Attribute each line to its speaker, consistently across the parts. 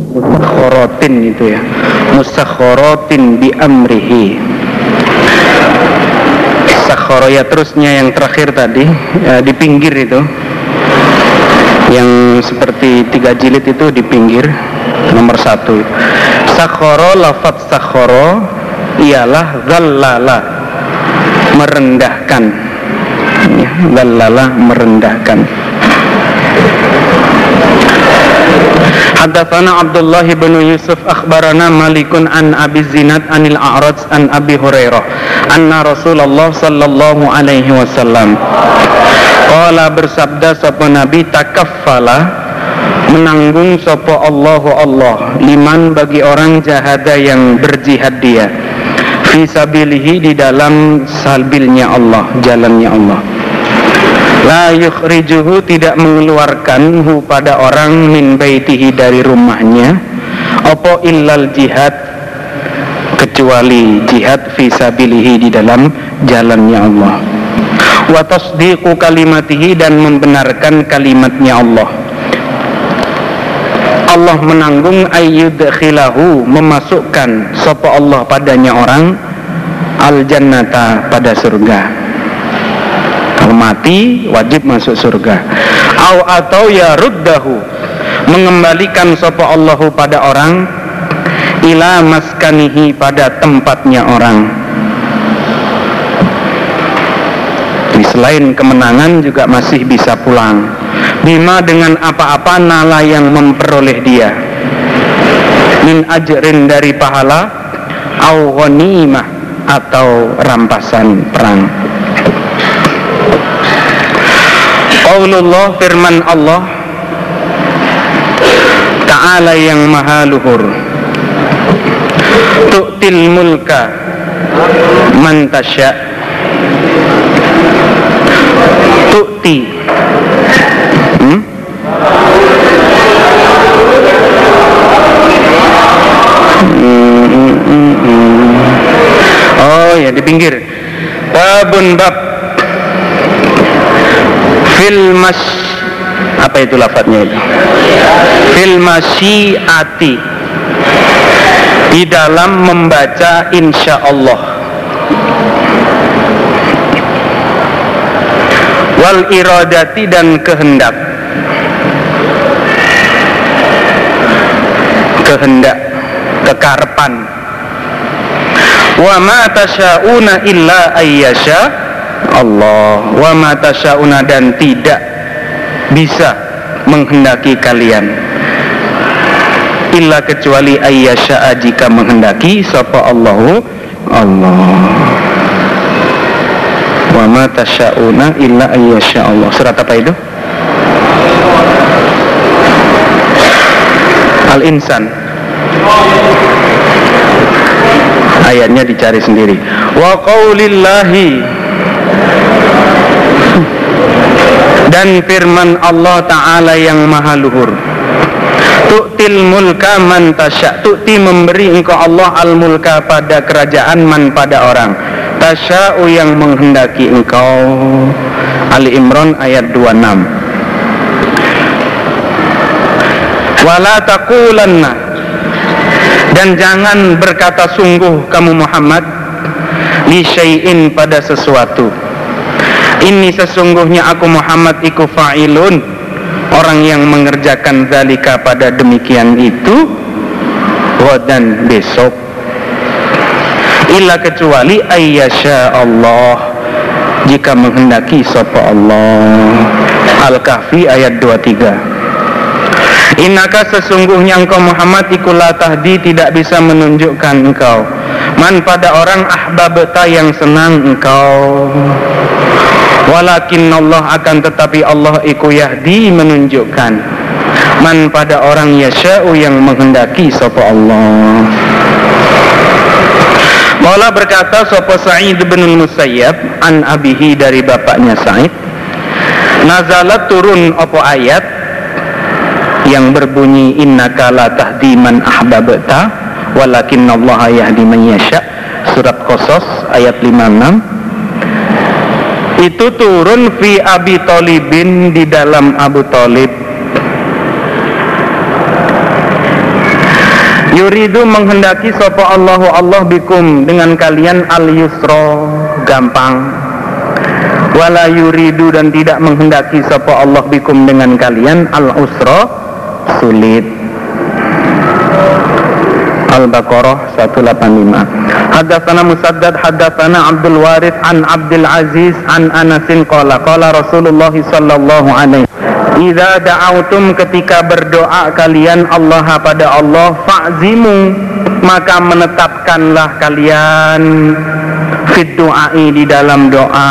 Speaker 1: musakharatin itu ya. Musakharatin bi amrihi. Sakhara terusnya yang terakhir tadi ya, di pinggir itu. Yang seperti tiga jilid itu di pinggir nomor satu. Sakhara lafat sakhara ialah zallala merendahkan. Ya, zallala merendahkan Hadatsana Abdullah bin Yusuf akhbarana Malikun an Abi Zinad anil A'raj an Abi Hurairah anna Rasulullah sallallahu alaihi wasallam qala bersabda sapa Nabi takaffala menanggung sapa Allahu Allah liman bagi orang jahada yang berjihad dia fi sabilihi di dalam salbilnya Allah jalannya Allah la yukhrijuhu tidak mengeluarkan hu pada orang min baitihi dari rumahnya. Apa illal jihad? Kecuali jihad fi sabilihi di dalam jalannya Allah. Wa tasdiqu kalimatihi dan membenarkan kalimatnya Allah. Allah menanggung ayyudkhilahu memasukkan sapa Allah padanya orang al jannata pada surga mati wajib masuk surga. Au atau ya ruddahu mengembalikan sopa Allahu pada orang ila maskanihi pada tempatnya orang. Jadi selain kemenangan juga masih bisa pulang. Bima dengan apa-apa nala yang memperoleh dia. Min ajrin dari pahala au ghanimah atau rampasan perang Qaulullah firman Allah. Ta'ala yang maha luhur. Tu'til mulka Man tasya. Tu'ti. Hmm? Oh ya di pinggir. Babun bab fil mas apa itu lafadznya itu? Fil masyiati di dalam membaca insya Allah. Wal iradati dan kehendak. Kehendak kekarepan wa ma tasyauna illa ayyasha Allah. Wa mata syauna dan tidak bisa menghendaki kalian. Illa kecuali ayyasha'a jika menghendaki sapa Allahu Allah. Wa ma tasyauna illa ayyasha Allah. Surat apa itu? Al-Insan. Ayatnya dicari sendiri. Wa qaulillahi dan firman Allah Ta'ala yang maha luhur. Tu'til mulka man tasya. Tu'ti memberi engkau Allah al mulka pada kerajaan man pada orang. Tasya'u yang menghendaki engkau. Ali Imran ayat 26 Wala takulanna Dan jangan berkata sungguh kamu Muhammad. Li syai'in pada sesuatu ini sesungguhnya aku Muhammad iku fa'ilun. Orang yang mengerjakan zalika pada demikian itu dan besok. Illa kecuali ayyasha Allah jika menghendaki sapa Allah. Al-Kahfi ayat 23 Inaka sesungguhnya engkau Muhammad ikulah tahdi tidak bisa menunjukkan engkau. Man pada orang ahbabta yang senang engkau walakin Allah akan tetapi Allah iku yahdi menunjukkan man pada orang yasha'u yang menghendaki sapa Allah. Mala berkata sapa Sa'id bin Musayyab an abihi dari bapaknya Sa'id Nazalat turun apa ayat yang berbunyi innaka la tahdi man ahbabta walakin Allah yahdi man yasha. Surat Qasas ayat 56 itu turun fi Abi Talibin di dalam Abu Talib Yuridu menghendaki sapa Allahu Allah bikum dengan kalian al yusra gampang. Wala yuridu dan tidak menghendaki sapa Allah bikum dengan kalian al usra sulit. Al-Baqarah 185. Hadatsana Musaddad hadatsana Abdul Warith an Abdul Aziz an Anasin qala qala Rasulullah sallallahu alaihi Idza da'autum ketika berdoa kalian Allah pada Allah fa'zimu. Maka menetapkanlah kalian fit du'ai di dalam doa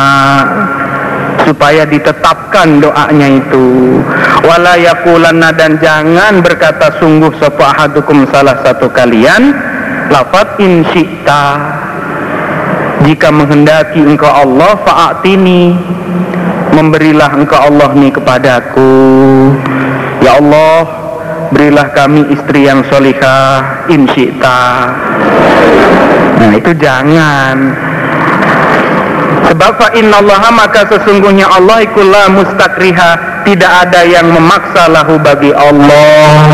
Speaker 1: supaya ditetapkan doanya itu. Wala yaqulanna dan jangan berkata sungguh sapa ahadukum salah satu kalian. Lafat in jika menghendaki engkau Allah fa'atini. Memberilah engkau Allah nih kepadaku. Ya Allah berilah kami istri yang solihah. Insyita nah itu jangan sebab fa Allah maka sesungguhnya Allah ikulah mustakriha tidak ada yang memaksa lahu bagi Allah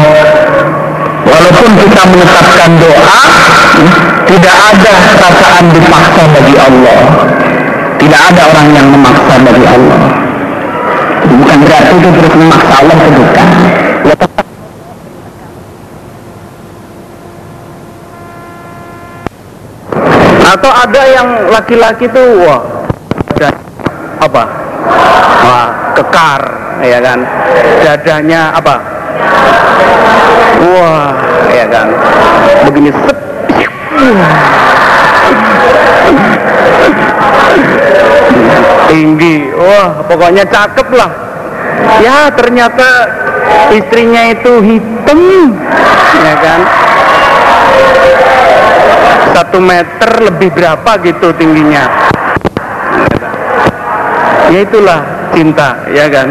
Speaker 1: walaupun kita menetapkan doa tidak ada perasaan dipaksa bagi Allah tidak ada orang yang memaksa bagi Allah. Bukan berarti itu terus memaksa Allah itu bukan. Atau ada yang laki-laki tuh wah dan apa? Wah kekar ya kan? Dadanya apa? Wah ya kan? Begini sep tinggi. Wah pokoknya cakep lah. Ya ternyata istrinya itu hitam ya kan? Satu meter lebih berapa gitu tingginya ya itulah cinta ya kan?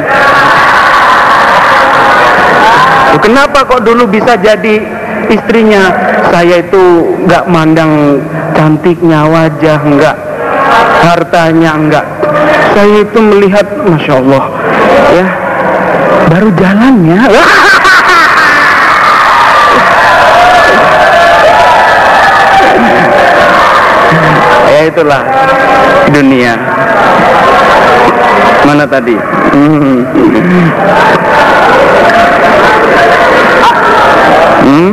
Speaker 1: Kenapa kok dulu bisa jadi istrinya saya itu nggak mandang cantiknya wajah nggak hartanya enggak saya itu melihat masya Allah ya baru jalannya ya itulah dunia mana tadi hmm. hmm?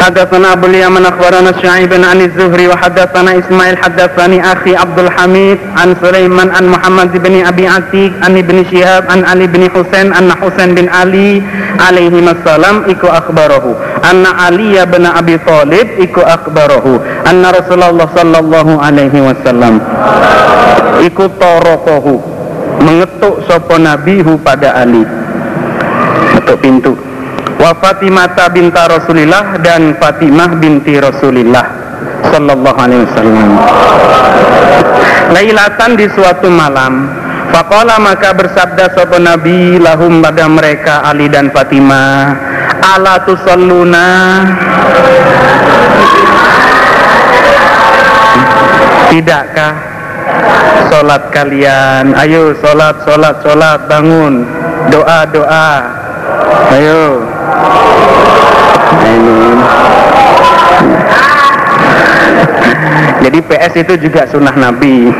Speaker 1: حدثنا أبو اليمن أخبرنا شعيب عن الزهري وحدثنا إسماعيل حدثني أخي عبد الحميد عن سليمان عن محمد بن أبي عتيق عن ابن شهاب عن علي بن حسين أن حسين بن علي عليهما السلام إكو أخبره أن علي بن أبي طالب إكو أخبره أن رسول الله صلى الله عليه وسلم إكو طرقه mengetuk sopo nabihu pada Ali ketuk pintu wa Fatimah binta Rasulillah dan Fatimah binti Rasulillah sallallahu alaihi wasallam. Lailatan di suatu malam Faqala maka bersabda sapa Nabi lahum pada mereka Ali dan Fatimah ala tusalluna? Tidakkah Salat kalian? Ayo salat salat salat bangun Doa doa. Ayo jadi PS itu juga sunnah Nabi.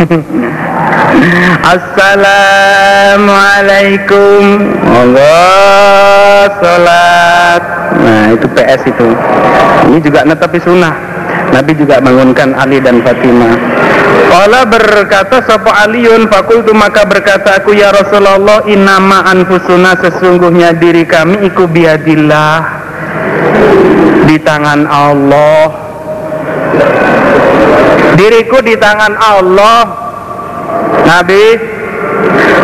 Speaker 1: Assalamualaikum. Allah salat. Nah itu PS itu. Ini juga netapi sunnah. Nabi juga bangunkan Ali dan Fatimah. Allah berkata sapa Aliun fakultu maka berkata aku ya Rasulullah innama anfusuna sesungguhnya diri kami iku biadillah di tangan Allah. Diriku di tangan Allah. Nabi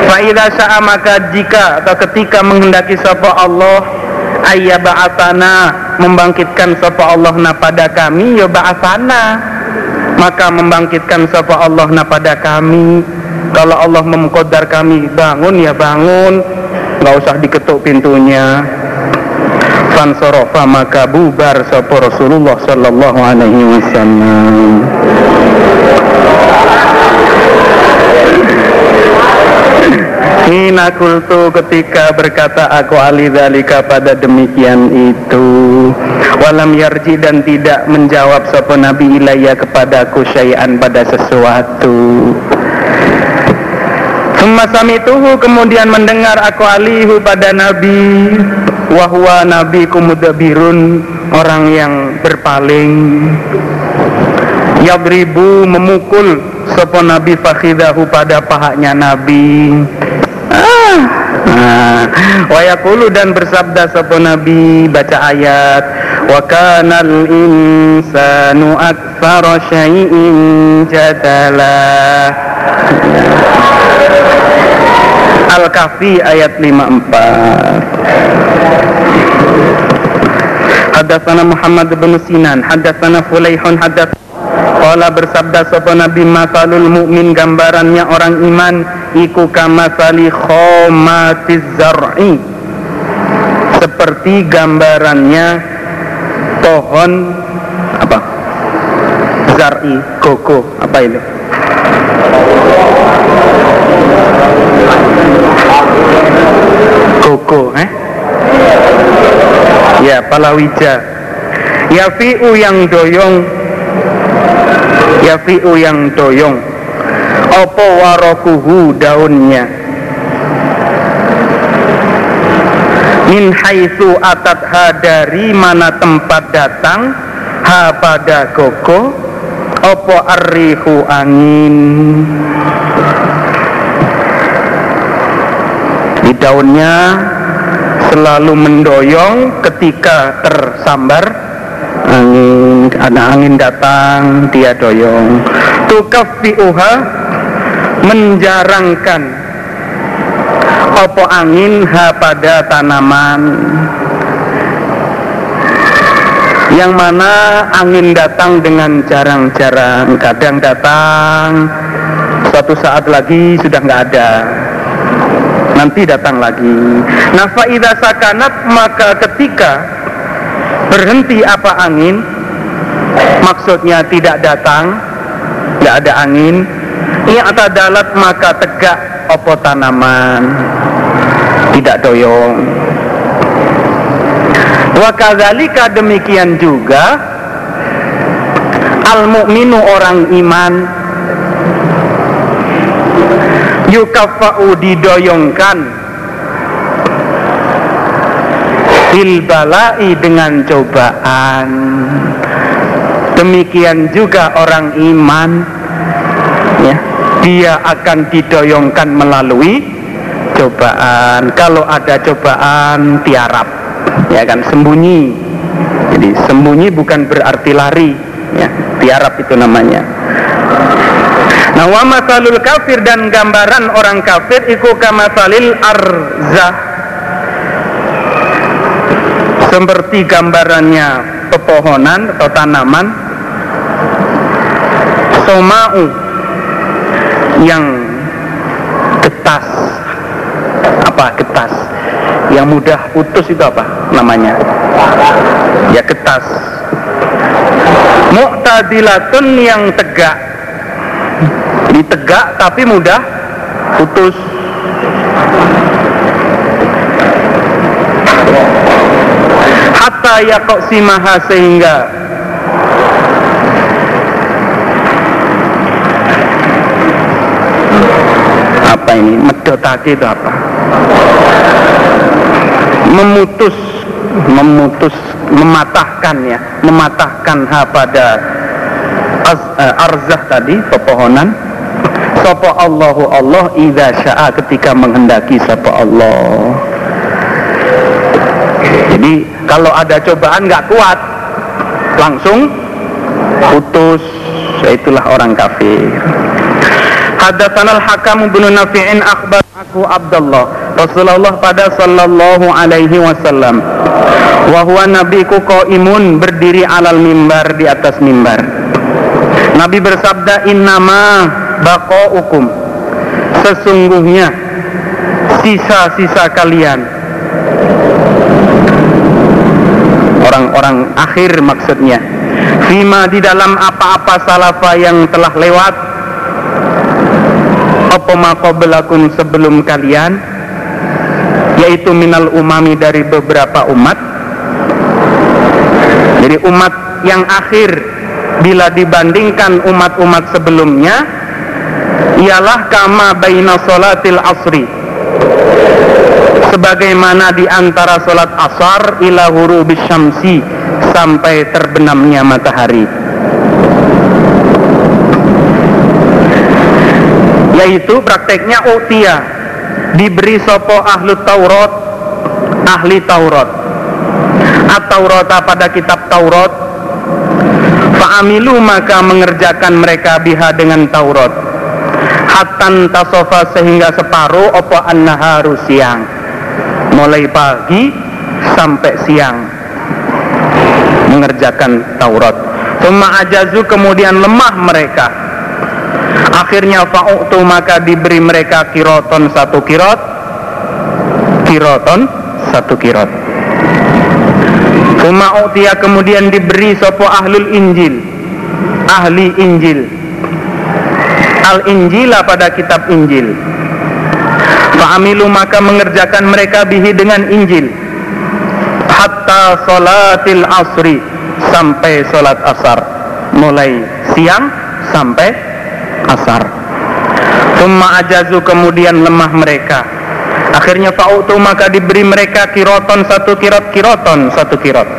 Speaker 1: Fa'idha sa'a maka jika atau ketika menghendaki sapa Allah ayya ba'atana membangkitkan sapa Allah na pada kami ya ba'atana maka membangkitkan sapa Allah na pada kami. Kalau Allah memkodar kami bangun ya bangun. Nggak usah diketuk pintunya fansorofa maka bubar sapa Rasulullah sallallahu alaihi wasallam. Hina kultu ketika berkata aku alidhalika pada demikian itu. Walam yarji dan tidak menjawab sopo nabi ilayya kepadaku syai'an pada sesuatu. Semasa kemudian mendengar aku alihu pada nabi Wahwa nabi kumudabirun orang yang berpaling. Yadribu memukul sopo nabi fakhidahu pada pahaknya nabi. Ah. Nah, wayakulu dan bersabda sopo nabi baca ayat wa kanal insanu aktsara syai'in jadala Al-Kahfi ayat 54 Hadatsana Muhammad bin Sinan Hadatsana Fulaihun hadatsana Kala bersabda sapa Nabi masalul mukmin gambarannya orang iman iku kamasali khomatiz zar'i. Seperti gambarannya pohon apa? Zar'i koko apa itu koko eh ya palawija. Yafi'u yang doyong. Yafi'u yang doyong. Opo warokuhu daunnya? Min haitsu atat ha dari mana tempat datang? Ha pada koko. Opo arrihu angin? Di daunnya selalu mendoyong ketika tersambar. Angin ada angin datang dia doyong. Uha menjarangkan. Opo angin ha pada tanaman? Yang mana angin datang dengan jarang-jarang. Kadang datang suatu saat lagi sudah nggak ada nanti datang lagi. Nah faidah sakanat maka ketika berhenti apa angin maksudnya tidak datang tidak ada angin dalat maka tegak opo tanaman? Tidak doyong. Wakadzalika demikian juga al mukminu orang iman yukafa'u didoyongkan. Bil balai dengan cobaan. Demikian juga orang iman. Ya dia akan didoyongkan melalui cobaan. Kalau ada cobaan tiarap. Ya kan sembunyi. Jadi sembunyi bukan berarti lari. Ya tiarap itu namanya Nah wa masalul kafir dan gambaran orang kafir iku kamasalil arzah seperti gambarannya pepohonan atau tanaman. Somau yang getas. Apa getas? Yang mudah putus itu apa namanya? Ya getas. Mu'tadilatun yang tegak ditegak tapi mudah putus. Hatta yaqsimaha sehingga apa ini? Medotake itu apa? Memutus memutus mematahkan ya mematahkan ha pada uh, arzah tadi pepohonan sapa Allahu Allah idza syaa ketika menghendaki sapa Allah jadi kalau ada cobaan nggak kuat, langsung putus. Itulah orang kafir. Hadatsan al-Hakam bin Nafi'in akhbar aku Abdullah Rasulullah pada sallallahu alaihi wasallam wa huwa nabiku qaimun berdiri alal mimbar di atas mimbar Nabi bersabda innama baqaukum sesungguhnya sisa-sisa kalian. Orang-orang akhir maksudnya. Fima di dalam apa-apa salafa yang telah lewat. Apa maqablakum sebelum kalian? Yaitu minal umami dari beberapa umat. Jadi umat yang akhir bila dibandingkan umat-umat sebelumnya ialah kama baina salatil asri. Sebagaimana di antara salat asar ila hurubis syamsi sampai terbenamnya matahari. Yaitu prakteknya utia. Diberi sopo ahlu Taurat ahli Taurat. at-Taurata pada kitab Taurat. Fa'amilu maka mengerjakan mereka biha dengan Taurat hatan tasofa sehingga separuh opo an-naharu siang? Mulai pagi sampai siang. Mengerjakan Taurat. Suma ajazu kemudian lemah mereka. Akhirnya fa'u'tu maka diberi mereka kiroton satu kirot. Kiroton satu kirot. Uma'utia kemudian diberi sopo ahlul injil. Ahli injil al injila pada kitab injil. Fa'amilu maka mengerjakan mereka bihi dengan injil. Hatta solatil asri sampai solat asar. Mulai siang sampai asar. Tumma ajazu kemudian lemah mereka. Akhirnya fa'utu maka diberi mereka kiroton satu kirot kiroton satu kirot.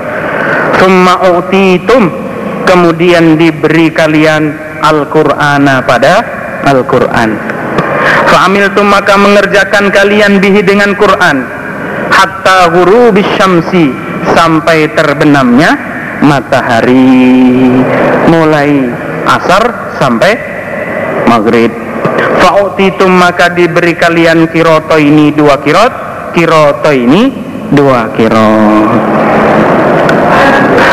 Speaker 1: Tumma utitum kemudian diberi kalian Al-Qur'ana pada Al-Qur'an. Fa'amiltum maka mengerjakan kalian bihi dengan Qur'an. Hatta huru bisyamsi sampai terbenamnya matahari. Mulai asar sampai maghrib. Fa'utitum maka diberi kalian kiroto ini dua kirot kiroto ini dua kirot.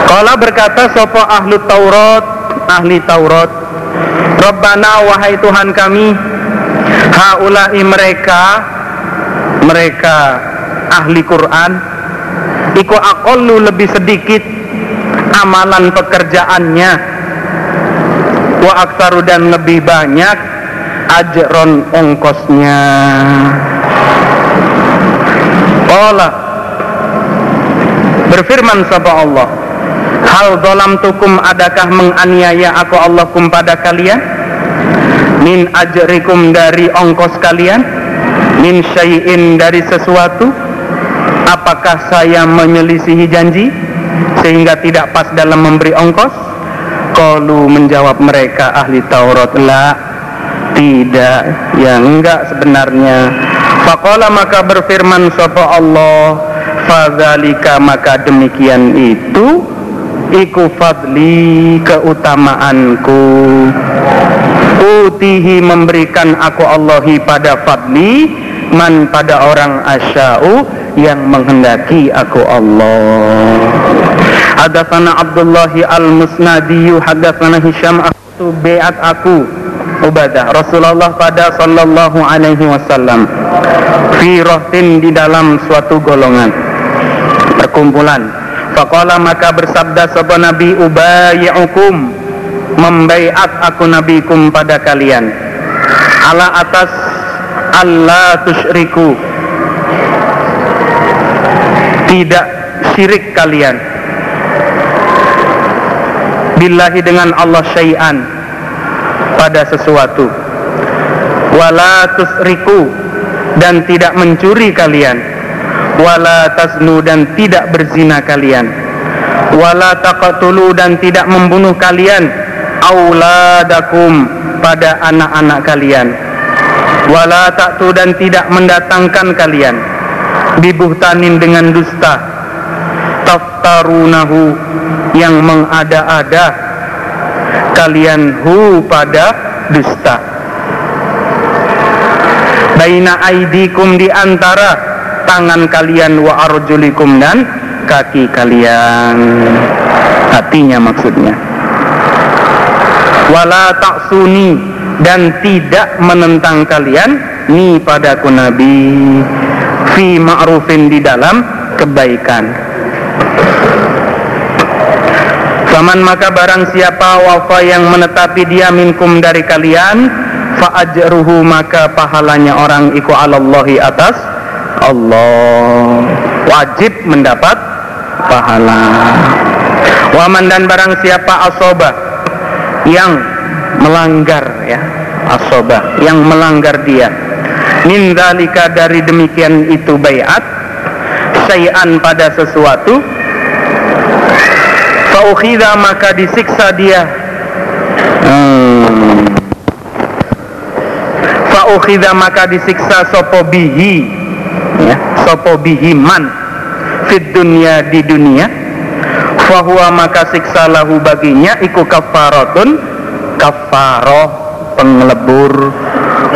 Speaker 1: Kala berkata sopo ahlu Taurat? Ahli Taurat Rabbana wahai Tuhan kami haulai mereka mereka ahli Quran iku akollu lebih sedikit amalan pekerjaannya wa aksaru dan lebih banyak ajron ongkosnya. Allah berfirman sapa Allah hal dolam tukum adakah menganiaya aku Allah kum pada kalian? Min ajrikum dari ongkos kalian? Min syai'in dari sesuatu? Apakah saya menyelisihi janji sehingga tidak pas dalam memberi ongkos? Qalu menjawab mereka ahli Taurat La Tidak Ya enggak sebenarnya. Faqala maka berfirman Sapa Allah? Fadhalika maka demikian itu Iku fadli keutamaanku. Utihi memberikan aku Allahi pada fadli Man pada orang asya'u Yang menghendaki aku Allah. Hadatsana Abdullah Al-Musnadi hadatsana Hisham aku beat aku. Ubadah Rasulullah pada sallallahu alaihi wasallam. Fi rohtin di dalam suatu golongan. Perkumpulan faqala maka bersabda sapa nabi ubayyukum membaiat aku nabikum pada kalian. Ala atas Allah tusyriku. Tidak syirik kalian. Billahi dengan Allah syai'an. Pada sesuatu. Wala tusriku dan tidak mencuri kalian wala tasnu dan tidak berzina kalian. Wala dan tidak membunuh kalian. Auladakum pada anak-anak kalian. Wala taktu dan tidak mendatangkan kalian. Bibuhtanin dengan dusta. Taftarunahu yang mengada-ada kalian hu pada dusta. Baina aidikum di antara tangan kalian wa arjulikum dan kaki kalian. Hatinya maksudnya. Wala taksuni dan tidak menentang kalian ni padaku nabi. Fi ma'rufin di dalam kebaikan. Faman maka barang siapa wafa yang menetapi dia minkum dari kalian fa ajruhu maka pahalanya orang iku alallahi atas Allah. Wajib mendapat pahala. Waman dan barang siapa asoba yang melanggar ya asoba yang melanggar dia. Min dalika dari demikian itu bayat sayan pada sesuatu faukhidha maka disiksa dia. Hmm. faukhidha maka disiksa sopo sopo bihi man fit dunia di dunia fahuwa maka siksa lahu baginya iku kafaratun kafaroh penglebur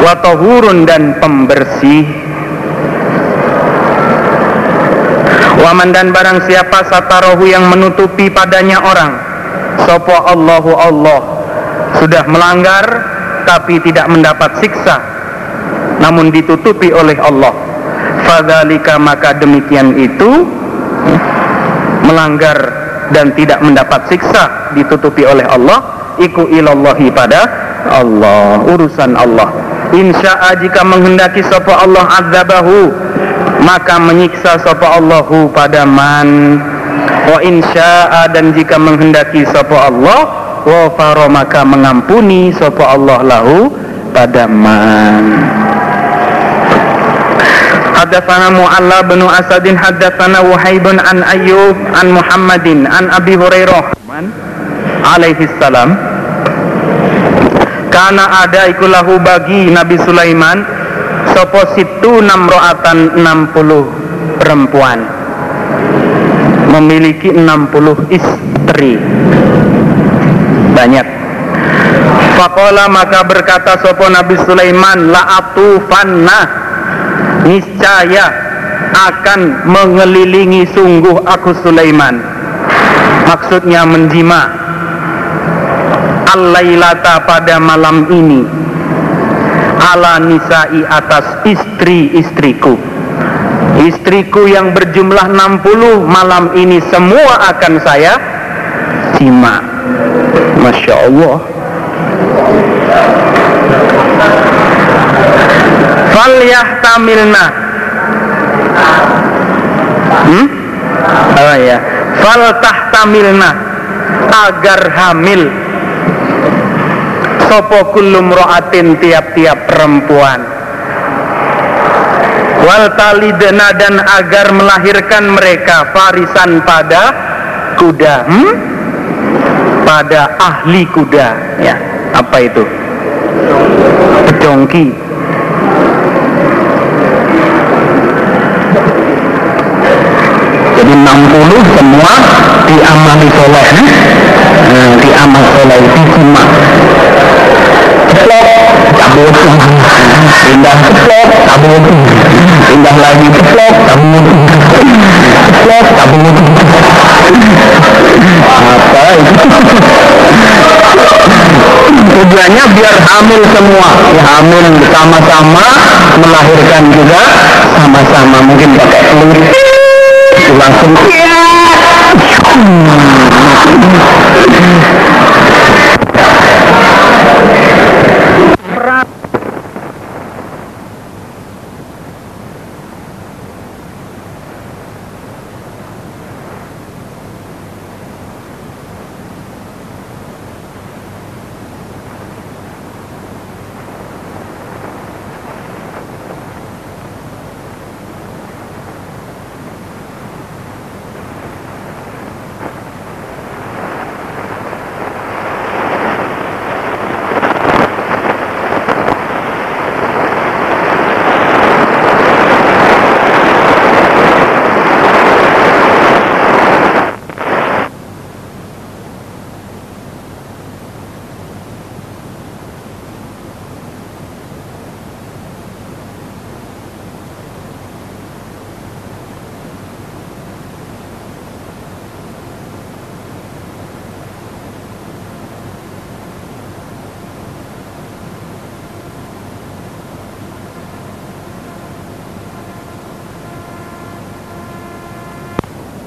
Speaker 1: watahurun dan pembersih. Waman dan barang siapa satarohu yang menutupi padanya orang Sopo Allahu Allah Sudah melanggar tapi tidak mendapat siksa Namun ditutupi oleh Allah Fadhalika maka demikian itu Melanggar dan tidak mendapat siksa Ditutupi oleh Allah. Iku ilallahi pada Allah Urusan Allah. Insya'a jika menghendaki sopo Allah azabahu maka menyiksa sapa Allahu pada man. Wa insya'a dan jika menghendaki sapa Allah wa faro maka mengampuni sapa Allah lahu pada man Mu'alla bin Asadin hadatsana Wahaibun an Ayyub an Muhammadin an Abi Hurairah alaihi salam karena ada ikulahu bagi Nabi Sulaiman sopo situ namroatan 60 perempuan. Memiliki 60 istri. Banyak. Fakola maka berkata sopo Nabi Sulaiman la atufanna niscaya akan mengelilingi sungguh aku Sulaiman. Maksudnya menjima al-lailata pada malam ini. Ala nisai atas istri-istriku. Istriku yang berjumlah 60 malam ini semua akan saya simak. Masya Allah tamilna hmm? oh ya? Fal tahtamilna agar hamil. Sopo kulum roatin tiap-tiap perempuan. Wal talidna dan agar melahirkan mereka farisan pada kuda. Hmm? pada ahli kuda. Ya apa itu? Pedongki jadi 60 semua diamali soleh nah, diamal soleh disimak ceplok cabut pindah ceplok cabut pindah lagi ceplok cabut ceplok cabut apa itu? Tujuannya biar hamil semua. Ya hamil sama-sama melahirkan juga sama-sama. Mungkin pakai telur 不要生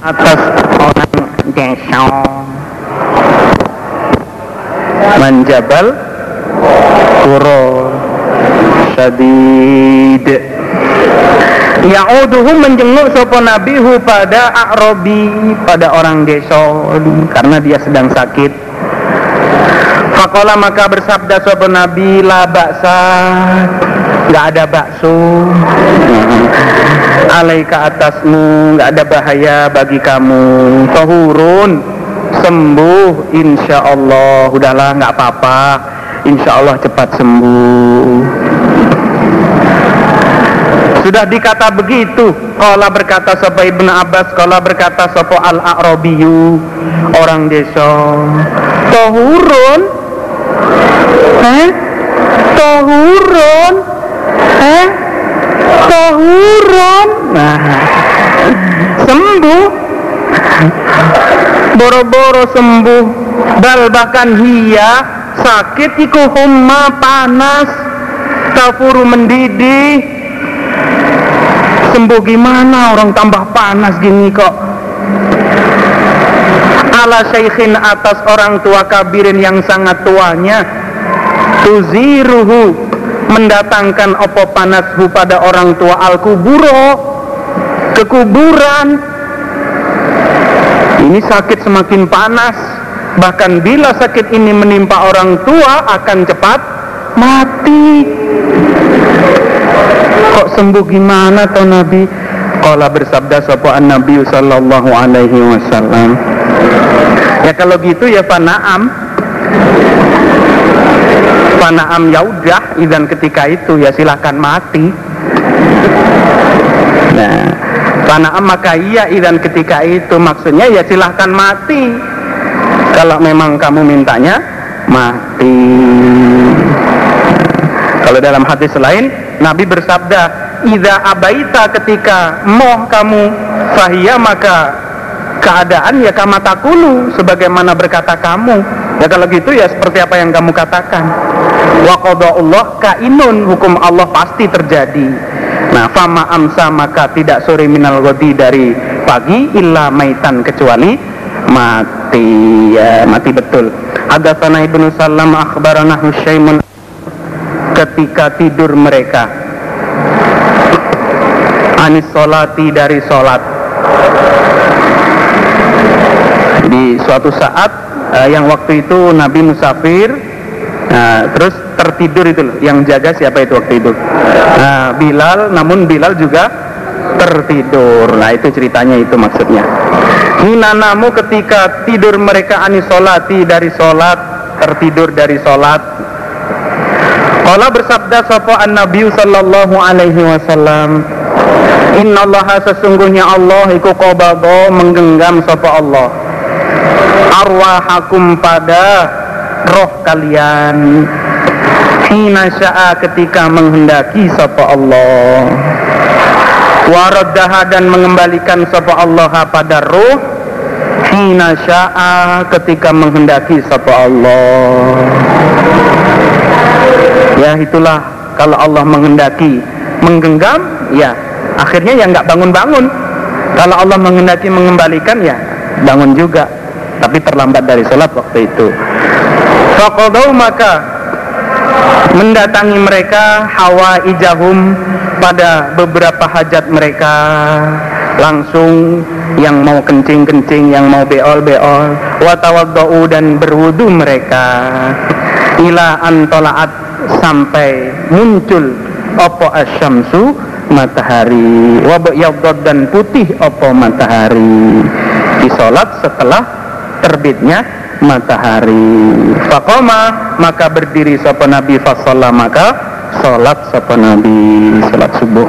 Speaker 1: atas orang desa menjabal kuro sadid. Ya'uduhu menjenguk sopo nabihu pada A'robi pada orang desa. Karena dia sedang sakit. Fakola maka bersabda sopo nabi la baksa nggak ada bakso. Alaika atasmu nggak ada bahaya bagi kamu. Tohurun sembuh insya Allah udahlah nggak apa-apa. Insya Allah cepat sembuh. Sudah dikata begitu. Kala berkata sopo Ibn Abbas Kala berkata sopo Al-A'rabiyu. Orang desa. Tohurun? Eh? Tohurun Eh? Tohurun Nah. Sembuh. Boro-boro sembuh. Bal bahkan hia. Sakit iku humma panas. Tafuru mendidih. Sembuh gimana orang tambah panas gini kok? Ala syaikhin atas orang tua kabirin yang sangat tuanya. Tuziruhu mendatangkan opo panashu pada orang tua al kuburo kekuburan. Ini sakit semakin panas. Bahkan bila sakit ini menimpa orang tua akan cepat mati. Kok sembuh gimana toh Nabi? Kala bersabda sapa Nabi sallallahu alaihi wasallam. Ya kalau gitu ya fanaam fanaam ya udah idan ketika itu ya silahkan mati nah fanaam maka iya idan ketika itu maksudnya ya silahkan mati kalau memang kamu mintanya mati kalau dalam hadis lain Nabi bersabda, "Idza abaita ketika moh kamu fahia maka keadaan ya kama takulu sebagaimana berkata kamu." Ya kalau gitu ya seperti apa yang kamu katakan. Wa Allah kainun hukum Allah pasti terjadi. Nah, fama amsa maka tidak sore minal godi dari pagi illa maitan kecuali mati ya mati betul. Ada tanah ibnu Salam akhbarana Husyaimun ketika tidur mereka anis solati dari solat di suatu saat uh, yang waktu itu Nabi musafir nah, terus tertidur itu loh. Yang jaga siapa itu waktu itu? Nah, Bilal namun Bilal juga tertidur. Nah itu ceritanya itu maksudnya. Hinanamu ketika tidur mereka anis solati dari solat tertidur dari solat Kala bersabda sapa an-nabi sallallahu alaihi wasallam Innallaha sesungguhnya Allah iku qabadha menggenggam sapa Allah. Arwahakum pada roh kalian. Hina sya'a ketika menghendaki sapa Allah. Waraddaha dan mengembalikan sapa Allah pada roh. Hina sya'a ketika menghendaki sapa Allah. Ya itulah kalau Allah menghendaki menggenggam ya akhirnya ya nggak bangun-bangun. Kalau Allah menghendaki mengembalikan ya bangun juga. Tapi terlambat dari sholat waktu itu Fakodau maka mendatangi mereka hawa ijahum pada beberapa hajat mereka. Langsung yang mau kencing-kencing, yang mau beol-beol, watawaddau dan berwudu mereka. Ila antolaat sampai muncul opo asyamsu matahari. Wabayyadad dan putih opo matahari. Di sholat setelah terbitnya matahari. Fakoma maka berdiri sopo nabi fasolah maka sholat sopo nabi sholat subuh.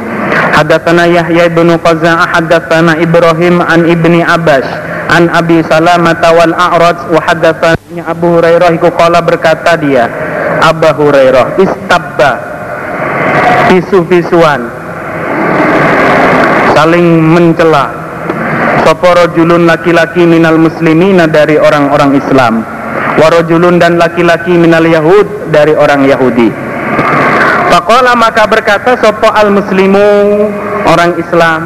Speaker 1: Hadatsana Yahya bin Qaza'ah hadatsana Ibrahim an Ibni Abbas an Abi Salamah wal A'raj wa hadatsana Abu Hurairah iku qala berkata dia Abu Hurairah istabba bisu-bisuan saling mencela sapa julun laki-laki minal muslimina dari orang-orang Islam? Warojulun dan laki-laki minal yahud dari orang Yahudi. Faqala maka berkata sopo al muslimu orang Islam.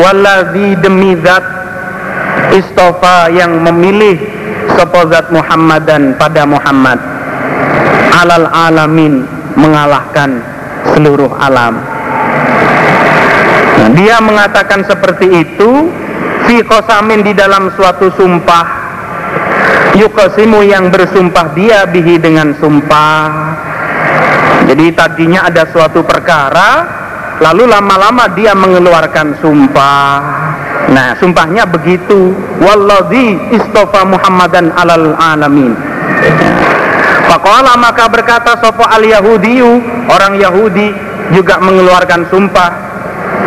Speaker 1: Walladhi demi zat istofa yang memilih sopo zat Muhammadan pada Muhammad. Alal alamin mengalahkan seluruh alam. Dia mengatakan seperti itu fi kosamin di dalam suatu sumpah. Yukosimu yang bersumpah dia bihi dengan sumpah. Jadi tadinya ada suatu perkara lalu lama-lama dia mengeluarkan sumpah. Nah sumpahnya begitu. Walladzi istofa muhammadan alal alamin. Pakola maka berkata sopo al Yahudiyu orang Yahudi juga mengeluarkan sumpah.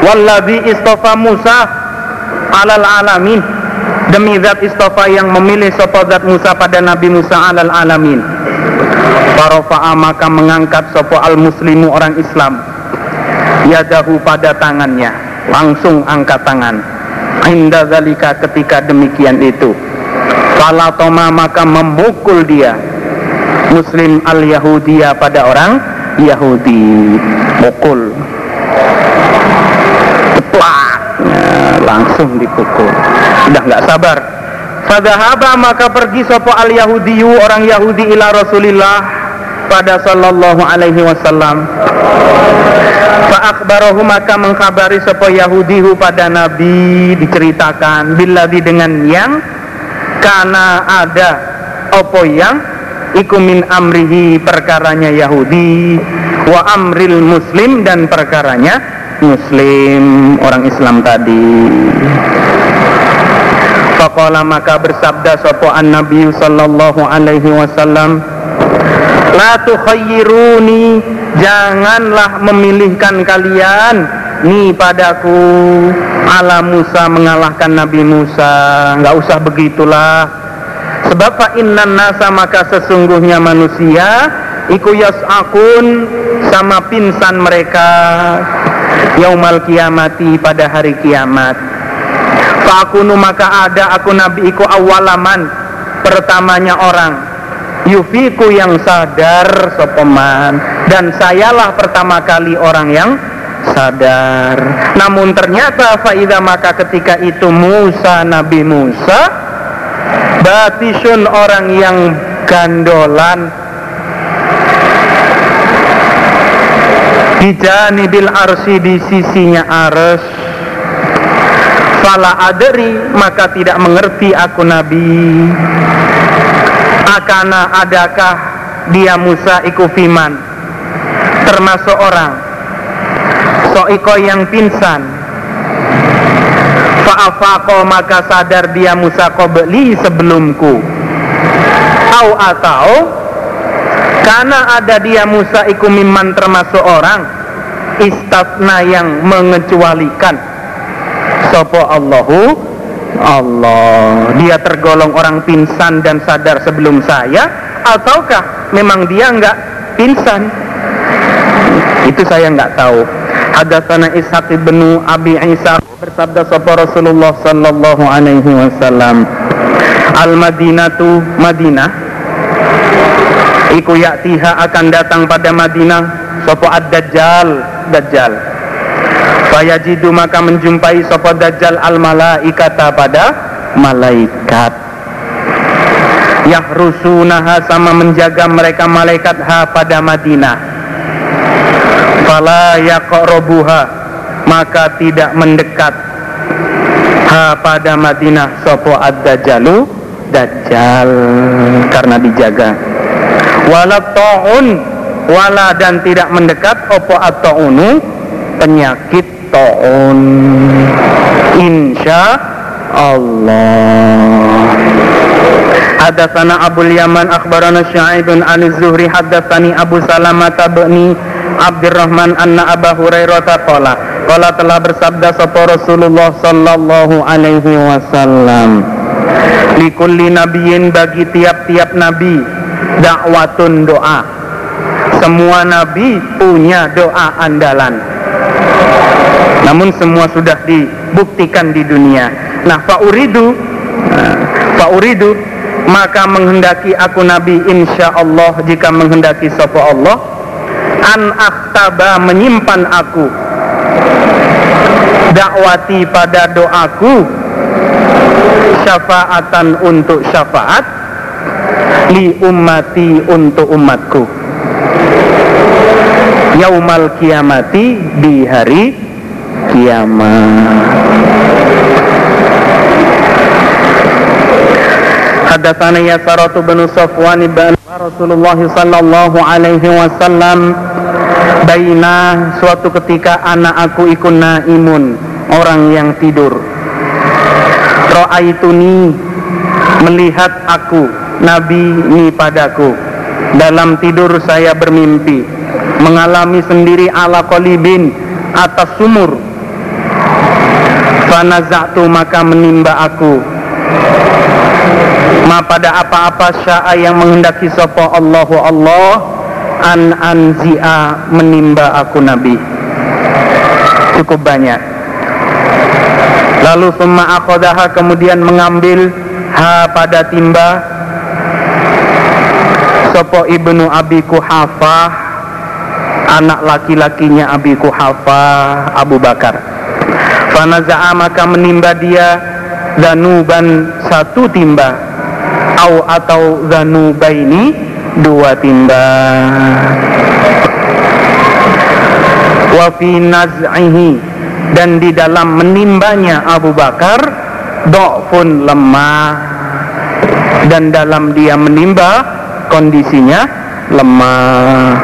Speaker 1: Walladhi istofa Musa alal alamin demi zat istofa yang memilih sopo zat Musa pada Nabi Musa alal alamin. Farofa'a maka mengangkat sopo al muslimu orang Islam yadahu pada tangannya langsung angkat tangan. Inda zalika ketika demikian itu. Falatoma maka memukul dia muslim al Yahudiya pada orang Yahudi pukul langsung dipukul. Sudah nggak sabar. Fadahaba maka pergi sopo al Yahudiyu orang Yahudi ila Rasulillah pada sallallahu alaihi wasallam. Fa'akbarahu maka mengkabari sopo Yahudihu pada Nabi diceritakan biladi dengan yang karena ada opo yang iku min amrihi perkaranya Yahudi wa amril muslim dan perkaranya muslim orang Islam tadi. Faqala maka bersabda sopo an Nabi sallallahu alaihi wasallam La tukhayyiruni janganlah memilihkan kalian ni padaku. Ala Musa mengalahkan Nabi Musa. Nggak usah begitulah. Sebab fa innan nasa maka sesungguhnya manusia iku yas'akun sama pinsan mereka yaumal kiamati pada hari kiamat. Fakunu maka ada aku nabi iku awalaman pertamanya orang. Yufiku yang sadar sopeman dan sayalah pertama kali orang yang sadar. Namun ternyata faida maka ketika itu Musa Nabi Musa batisun orang yang gandolan bil arsi di sisinya ars fala aderi maka tidak mengerti aku nabi. Akana adakah dia Musa iku fiman? Termasuk orang. Soiko yang pingsan. Fa'afako maka sadar dia Musa kobeli sebelumku. Au atau Karena ada dia Musa iku miman termasuk orang Istatna yang mengecualikan. Sopo Allahu? Allah. Dia tergolong orang pingsan dan sadar sebelum saya Ataukah memang dia enggak pingsan? Itu saya enggak tahu. Hadatsana Ishaq bin Abi Isa bersabda sapa Rasulullah sallallahu alaihi wasallam Al Madinatu Madinah iku yaktiha akan datang pada Madinah. Sapa ad-dajjal. Dajjal. Fayajidu maka menjumpai sapa dajjal al malaikata pada malaikat. Yahrusunaha sama menjaga mereka malaikat ha pada Madinah. Fala yaqrabuha maka tidak mendekat ha pada Madinah sopo ad-dajjalu dajjal. Karena dijaga wala taun. Wala dan tidak mendekat. Opo at-taunu? Penyakit taun. Insya Allah. Hadatsana Abu Yaman akhbarana Syu'aib an Zuhri hadatsani Abu Salamah tabni Abdurrahman anna Abu Hurairah qala qala telah bersabda sapa Rasulullah sallallahu alaihi wasallam likulli nabiyyin bagi tiap-tiap nabi dakwatun doa. Semua nabi punya doa andalan. Namun semua sudah dibuktikan di dunia. Nah fauridu nah, fauridu maka menghendaki aku nabi insya Allah jika menghendaki sapa Allah an aktaba menyimpan aku. Dakwati pada doaku syafaatan untuk syafaat li ummati untuk umatku. Yaumal kiamati di hari kiamat. Hadatsana Yasaratu bin Safwan bin Rasulullah sallallahu alaihi wasallam baina suatu ketika anak aku ikun naimun orang yang tidur. Ra'aituni melihat aku Nabi ini padaku. Dalam tidur saya bermimpi mengalami sendiri ala kolibin atas sumur. Fanazatu maka menimba aku. Ma pada apa-apa sya'a yang menghendaki sapa Allahu Allah an anzi'a menimba aku Nabi. Cukup banyak. Lalu summa akodaha kemudian mengambil ha pada timba sopo ibnu Abi Kuhafah anak laki-lakinya Abi Kuhafah Abu Bakar. Fanaza'a maka menimba dia zanuban satu timba. Au atau zanubaini dua timba. Wa fi naz'ihi dan di dalam menimbanya Abu Bakar do'fun lemah. Dan dalam dia menimba kondisinya lemah.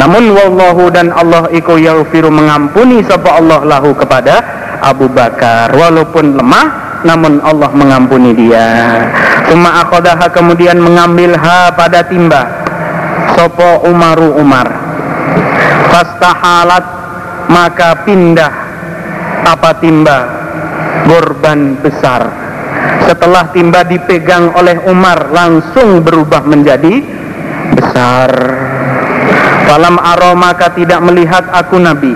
Speaker 1: Namun wallahu dan Allah iku yaghfiru mengampuni sapa Allah lahu kepada Abu Bakar. Walaupun lemah namun Allah mengampuni dia. Suma akodaha kemudian mengambil ha pada timba. Sopo Umaru Umar. Fastahalat maka pindah apa timba. Gorban besar Setelah timba dipegang oleh Umar langsung berubah menjadi besar. Falam aro maka tidak melihat aku Nabi.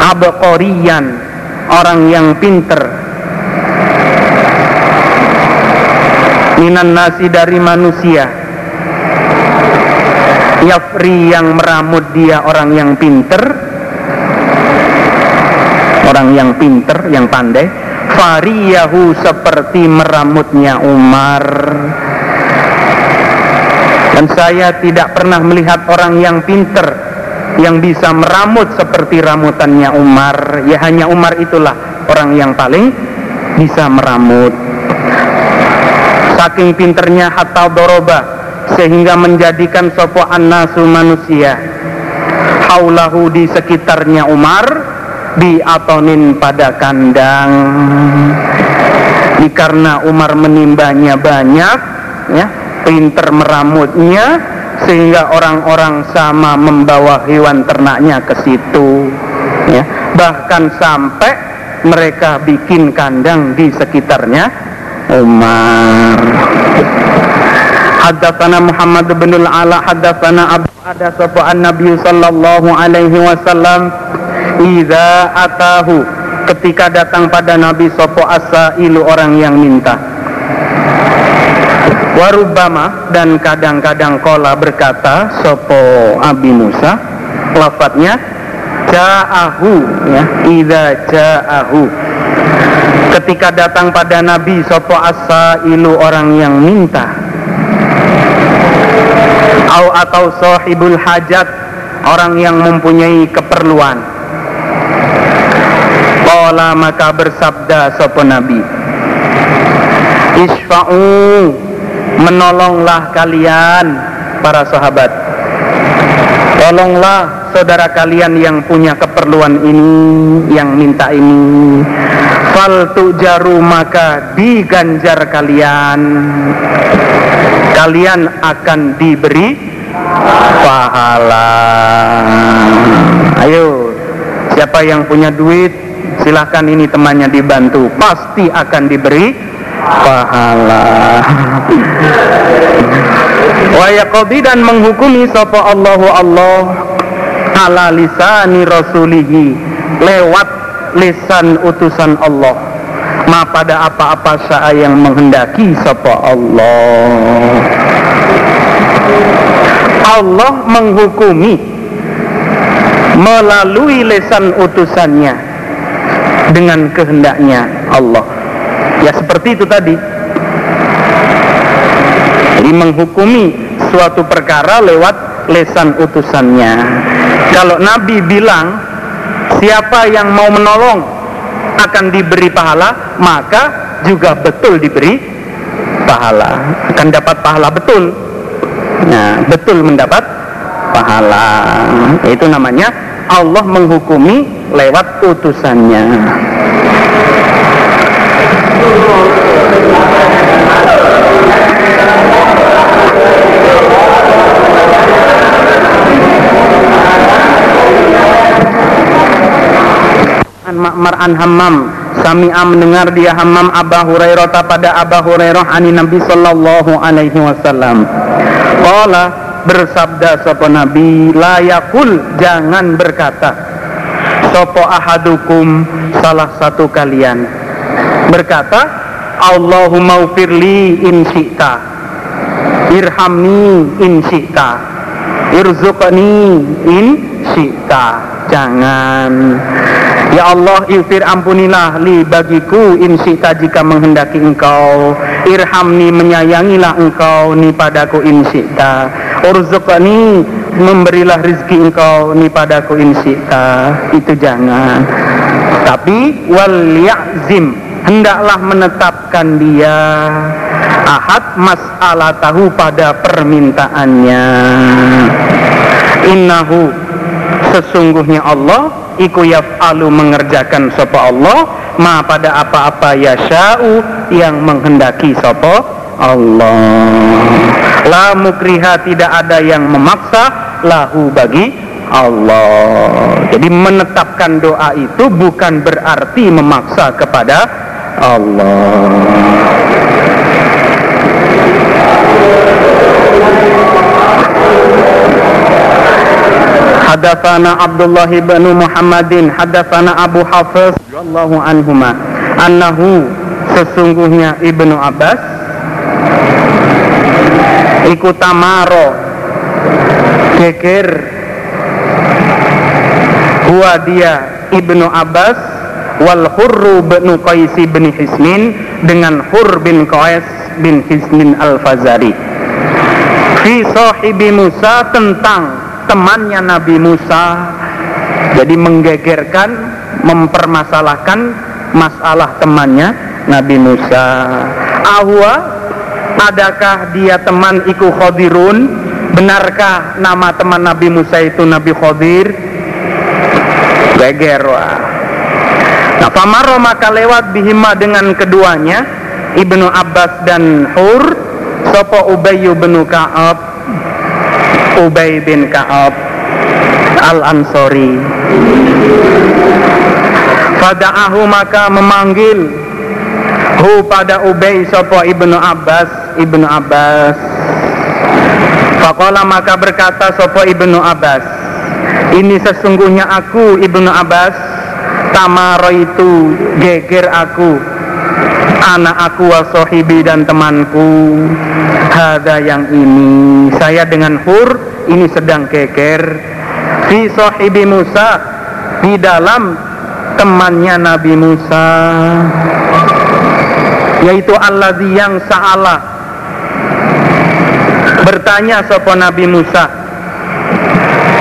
Speaker 1: Abqoriyan orang yang pinter. Minan nasi dari manusia. Yafri yang meramut dia orang yang pinter. Orang yang pinter yang pandai Fariyahu seperti meramutnya Umar. Dan saya tidak pernah melihat orang yang pinter yang bisa meramut seperti ramutannya Umar. Ya hanya Umar itulah orang yang paling bisa meramut. Saking pinternya hatta doroba sehingga menjadikan sopo annasu manusia. Haulahu di sekitarnya Umar di atonin pada kandang. Ini karena Umar menimbanya banyak ya pinter meramutnya sehingga orang-orang sama membawa hewan ternaknya ke situ ya. Bahkan sampai mereka bikin kandang di sekitarnya Umar. Haddatsana Muhammad bin Al-Ala haddatsana Abu ada sapa Nabi sallallahu alaihi wasallam idza atahu ketika datang pada Nabi sapa asailu orang yang minta. Warubama dan kadang-kadang kola berkata sopo Abi Musa lafadznya ja'ahu ya idza ja'ahu. Ketika datang pada Nabi sopo asa ilu orang yang minta. Au atau sahibul hajat orang yang mempunyai keperluan Qala maka bersabda sopo Nabi. Isfa'u menolonglah kalian para sahabat. Tolonglah saudara kalian yang punya keperluan ini yang minta ini. Fal tujaru maka diganjar kalian. Kalian akan diberi pahala. Ayo siapa yang punya duit silahkan ini temannya dibantu. Pasti akan diberi pahala. Wa dan menghukumi sapa Allahu Allah ala lisani rasulihi lewat lisan utusan Allah. Ma pada apa-apa saya yang menghendaki sapa Allah. Allah menghukumi melalui lisan utusannya dengan kehendaknya Allah. Ya seperti itu tadi. Jadi menghukumi suatu perkara lewat lesan utusannya. Kalau Nabi bilang siapa yang mau menolong akan diberi pahala maka juga betul diberi pahala. Akan dapat pahala betul. Nah betul mendapat pahala. Itu namanya Allah menghukumi lewat utusannya. An Ma'mar an Hammam Sami'a mendengar dia Hammam Aba Hurairah pada Aba Hurairah ani Nabi sallallahu alaihi wasallam. Qala bersabda sapa Nabi la yakul jangan berkata sapa ahadukum salah satu kalian. Berkata Allahumma ufirli in syi'ta irhamni in syi'ta irzuqni in syi'ta. Jangan. Ya Allah ilfir ampunilah li bagiku in syi'ta jika menghendaki engkau. Irhamni menyayangilah engkau ni padaku in urzuqni memberilah rizki engkau ni padaku in syi'ta. Itu jangan. Tapi wal ya'zim hendaklah menetapkan dia ahad masalah tahu pada permintaannya. Innahu sesungguhnya Allah iku yaf'alu mengerjakan sapa Allah ma pada apa-apa yasha'u yang menghendaki sapa Allah. La mukriha tidak ada yang memaksa. Lahu bagi Allah. Jadi menetapkan doa itu bukan berarti memaksa kepada Allah. Hadatsana Abdullah bin Muhammadin hadatsana Abu Hafiz radhiyallahu anhuma annahu sesungguhnya Ibnu Abbas ikut tamaro. Geger. Huwa dia Ibnu Abbas wal Hurru bin Qais bin Hisnin dengan Hur bin Qais bin Hisnin al-Fazari. Fi sahibi Musa tentang temannya Nabi Musa. Jadi menggegerkan mempermasalahkan masalah temannya Nabi Musa. Ahwa adakah dia teman iku khodirun? Benarkah nama teman Nabi Musa itu Nabi Khodir? Geger wah. Nah famaro maka lewat bihima dengan keduanya Ibnu Abbas dan Hur Sopo Ubayyu bin Ka'ab Ubay bin Ka'ab Al-Ansori Fada'ahu maka memanggil Hu pada Ubay sopo ibnu Abbas Ibnu Abbas. Fakola maka berkata sopo ibnu Abbas? Ini sesungguhnya aku ibnu Abbas Tamaro itu geger aku anak aku wasohibi dan temanku. Hada yang ini Saya dengan Hur ini sedang keker Fi sohibi Musa Di dalam temannya Nabi Musa. Yaitu Allah yang sa'ala Bertanya sopo Nabi Musa.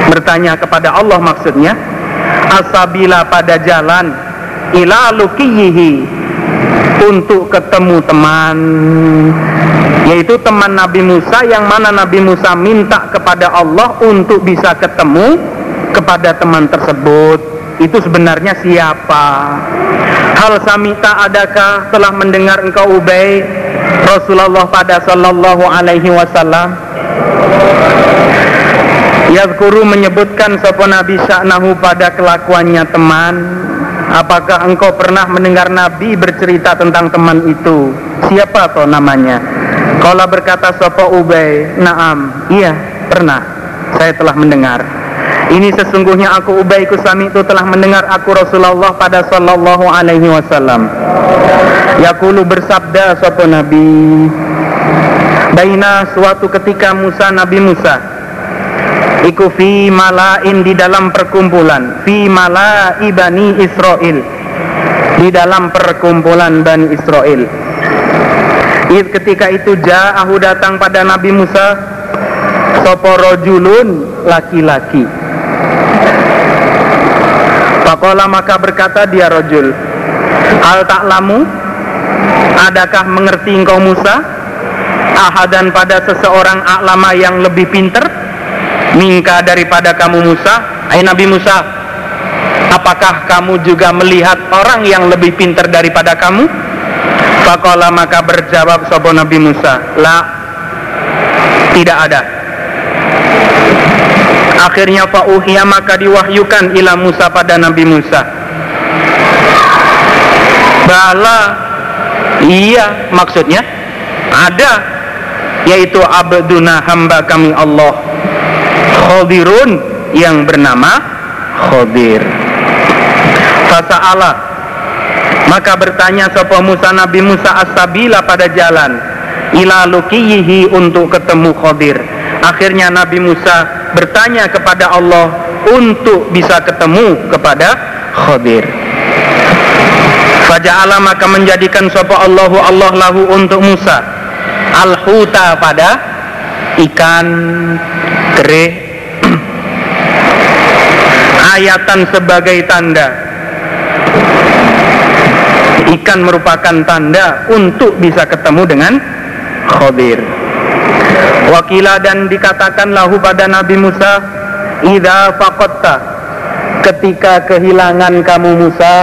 Speaker 1: Bertanya kepada Allah maksudnya Asabila pada jalan Ila lukiyihi untuk ketemu teman. Yaitu teman Nabi Musa yang mana Nabi Musa minta kepada Allah untuk bisa ketemu kepada teman tersebut. Itu sebenarnya siapa? Hal samita adakah telah mendengar engkau Ubay Rasulullah pada sallallahu alaihi wasallam Yazkuru menyebutkan sapa Nabi sya'nahu pada kelakuannya teman Apakah engkau pernah mendengar Nabi bercerita tentang teman itu? Siapa toh namanya? Kalau berkata Sopo Ubay, Naam, iya pernah. Saya telah mendengar. Ini sesungguhnya aku Ubay Kusami itu telah mendengar aku Rasulullah pada Sallallahu Alaihi Wasallam. Yakulu bersabda Sopo Nabi. Baina suatu ketika Musa Nabi Musa iku fi malain di dalam perkumpulan fi malai bani Israel di dalam perkumpulan Bani Israel ketika itu ja'ahu datang pada Nabi Musa rajulun laki-laki Pakola maka berkata dia rojul Hal taklamu Adakah mengerti engkau Musa? Ahadan pada seseorang aklama yang lebih pinter? Mingka daripada kamu Musa? Hai Nabi Musa Apakah kamu juga melihat orang yang lebih pinter daripada kamu? Pakola maka berjawab sopo Nabi Musa La Tidak ada Akhirnya fa'uhya maka diwahyukan ila Musa pada Nabi Musa. Bala, iya maksudnya ada yaitu abduna hamba kami Allah Khodirun yang bernama Khodir. Fasa'ala maka bertanya sapa Musa Nabi Musa as-sabila pada jalan ila lukiyihi untuk ketemu Khodir. Akhirnya Nabi Musa bertanya kepada Allah untuk bisa ketemu kepada Khadir. Faja'ala maka menjadikan sapa Allahu Allah lahu untuk Musa. Al-huta pada ikan kere ayatan sebagai tanda. Ikan merupakan tanda untuk bisa ketemu dengan Khadir Wakila dan dikatakan lahu pada Nabi Musa, "Idza faqatta" ketika kehilangan kamu Musa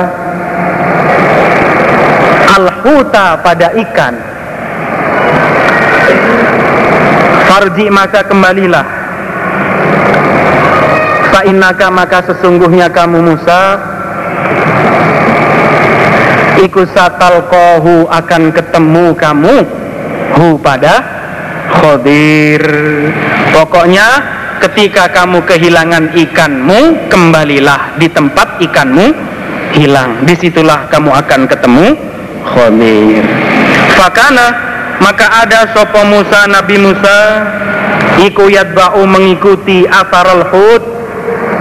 Speaker 1: al-huta pada ikan. Farji maka kembalilah. Fa'innaka maka sesungguhnya kamu Musa ikusatal kohu akan ketemu kamu hu pada Khodir Pokoknya ketika kamu kehilangan ikanmu Kembalilah di tempat ikanmu hilang. Di situlah kamu akan ketemu Khodir Fakana maka ada sopo Musa Nabi Musa Iku yadba'u mengikuti asarul hud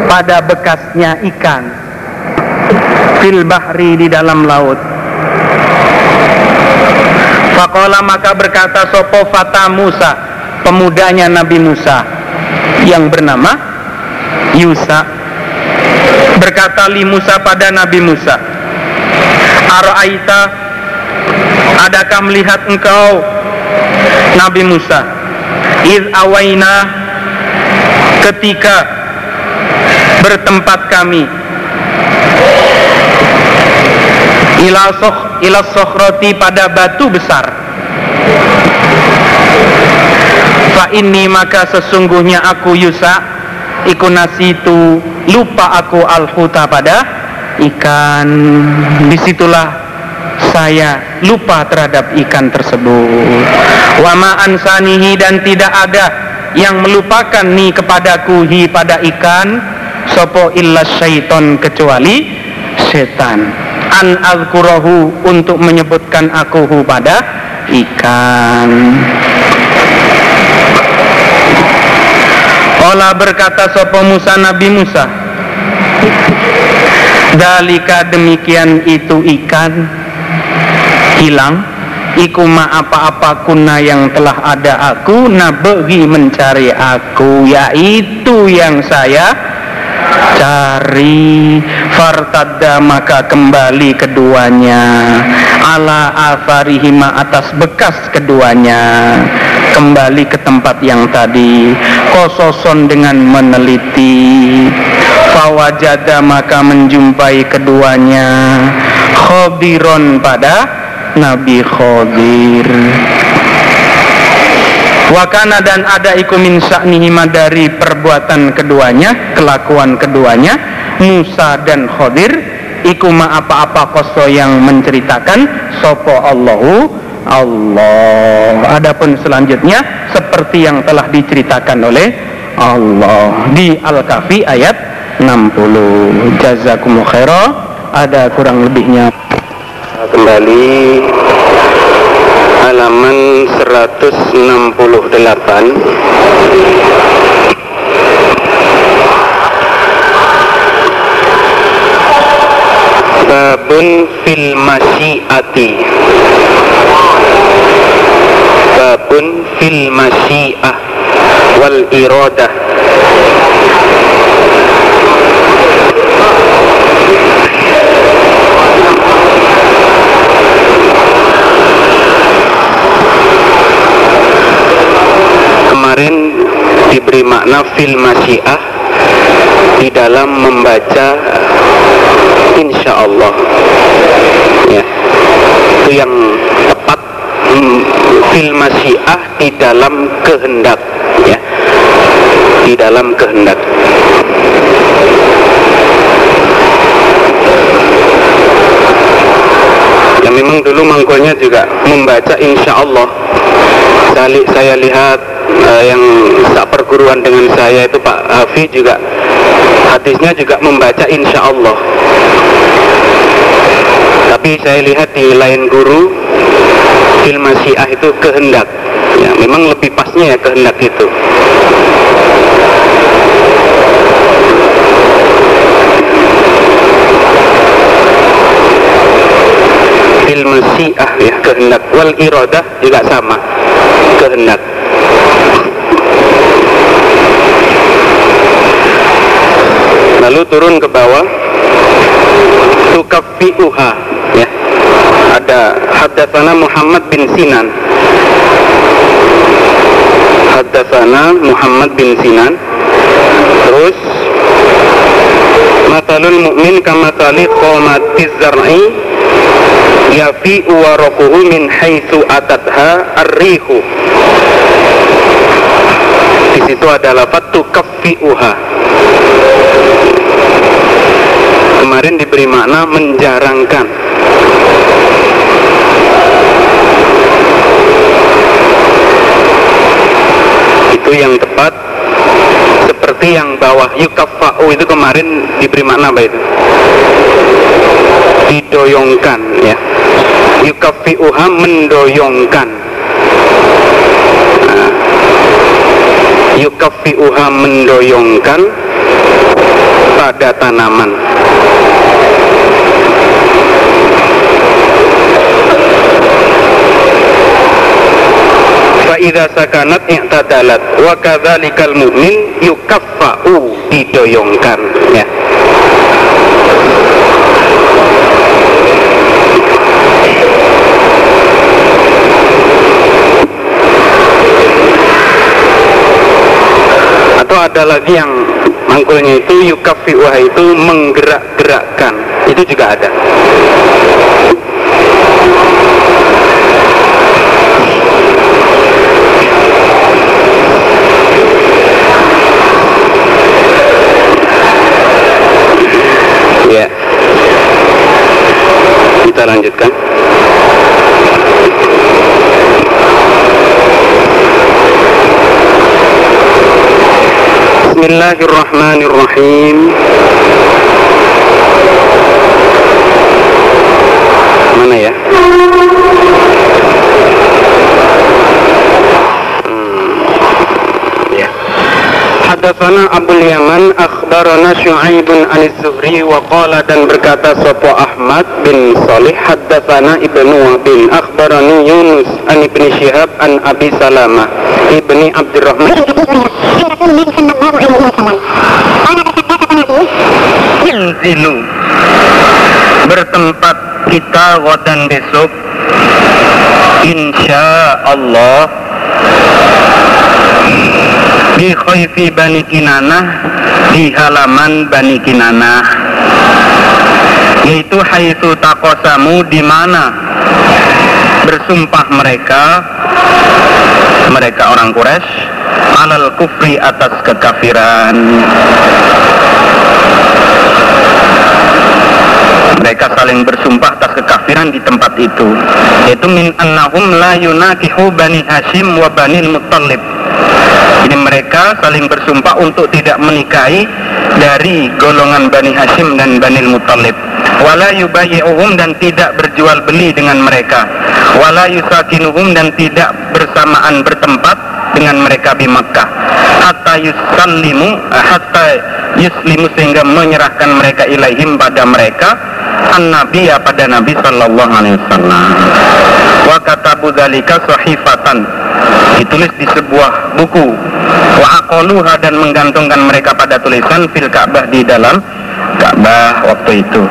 Speaker 1: Pada bekasnya ikan. Fil bahri di dalam laut Fakola maka berkata Sopo Fata Musa? Pemudanya Nabi Musa Yang bernama Yusa. Berkata li Musa pada Nabi Musa Ara'aita Adakah melihat engkau Nabi Musa? Iz awaina Ketika Bertempat kami ila sokh ila sokhroti pada batu besar. Fa ini maka sesungguhnya aku Yusa iku nasitu lupa aku al-huta pada ikan. Di situlah saya lupa terhadap ikan tersebut. Wama ansanihi dan tidak ada yang melupakan nih kepadaku hi pada ikan. Sopo illa syaiton kecuali setan an azkurahu untuk menyebutkan aku pada ikan. Ola berkata sopo Musa Nabi Musa? Dalika demikian itu ikan. Hilang. Iku ma apa-apa kuna yang telah ada aku. Nabehi mencari aku. Yaitu yang saya cari fartadda maka kembali keduanya. Ala afarihima atas bekas keduanya. Kembali ke tempat yang tadi. Kososon dengan meneliti. Fawajada maka menjumpai keduanya. Khobiron pada Nabi Khodir Wakana dan ada iku min sya'nihima dari perbuatan keduanya, kelakuan keduanya, Musa dan Khodir, iku ma apa-apa koso yang menceritakan sopo Allahu Allah. Adapun selanjutnya seperti yang telah diceritakan oleh Allah di Al-Kahfi ayat 60. Jazakumullah khairah. Ada kurang lebihnya. Kembali halaman 168 babun fil masyiati. Babun fil masyiah
Speaker 2: wal iradah diberi makna fil masyiah di dalam membaca insya Allah ya. Itu yang tepat hmm, fil masyiah di dalam kehendak ya. Di dalam kehendak. Ya memang dulu mangkulnya juga membaca insya Allah saya, saya lihat uh, yang perguruan dengan saya itu Pak Hafi juga hadisnya juga membaca insya Allah. Tapi saya lihat di lain guru film Syiah itu kehendak. Ya memang lebih pasnya ya kehendak itu. Ilmu syiah ya kehendak. Wal iradah juga sama kehendak lalu turun ke bawah. Tukafiuha. Ya. Ada hadatsana Muhammad bin Sinan. Hadatsana Muhammad bin Sinan. Terus matalul mu'min kamatali qomatiz zar'i yafi waraquhu min haitsu atatha ar-rihu. Di situ ada lafaz tukaffiuha kemarin diberi makna menjarangkan. Itu yang tepat seperti yang bawah yukafa'u itu kemarin diberi makna apa itu? Didoyongkan ya. Yukafi'uha mendoyongkan. Nah, yukafi'uha mendoyongkan pada tanaman Fa'idha sakanat i'tadalat. Wa kadzalikal mu'min yukaffa'u didoyongkan. Ya. Atau ada lagi yang mangkulnya itu yukafi'uha itu menggerak-gerakkan. Itu juga ada ya lanjutkan Bismillahirrahmanirrahim Mana ya? Hadatsana Abdul Yaman akhbarana Syu'aib an Az-Zuhri wa qala dan berkata Sopo Ahmad bin Salih hadatsana Ibnu bin akhbarani Yunus an Ibni Syihab an Abi Salamah Ibni Abdurrahman. Yanzilu bertempat kita dan besok insya Allah di khayfi Bani Kinanah di halaman Bani Kinanah yaitu haitsu takosamu di mana bersumpah mereka mereka orang Quraisy alal kufri atas kekafiran. Mereka saling bersumpah atas kekafiran di tempat itu. Yaitu min annahum la yunakihu bani Hashim wa bani Muttalib mereka saling bersumpah untuk tidak menikahi dari golongan Bani Hashim dan Bani Muttalib wala yubayi'uhum dan tidak berjual beli dengan mereka. Wala yusakinuhum dan tidak bersamaan bertempat dengan mereka di Makkah. Hatta yusallimu hatta yuslimu sehingga menyerahkan mereka ilaihim pada mereka an nabiya pada Nabi sallallahu alaihi wasallam. Wa katabu dzalika sahifatan ditulis di sebuah buku wa
Speaker 1: dan menggantungkan mereka pada tulisan fil Ka'bah di dalam Ka'bah waktu itu.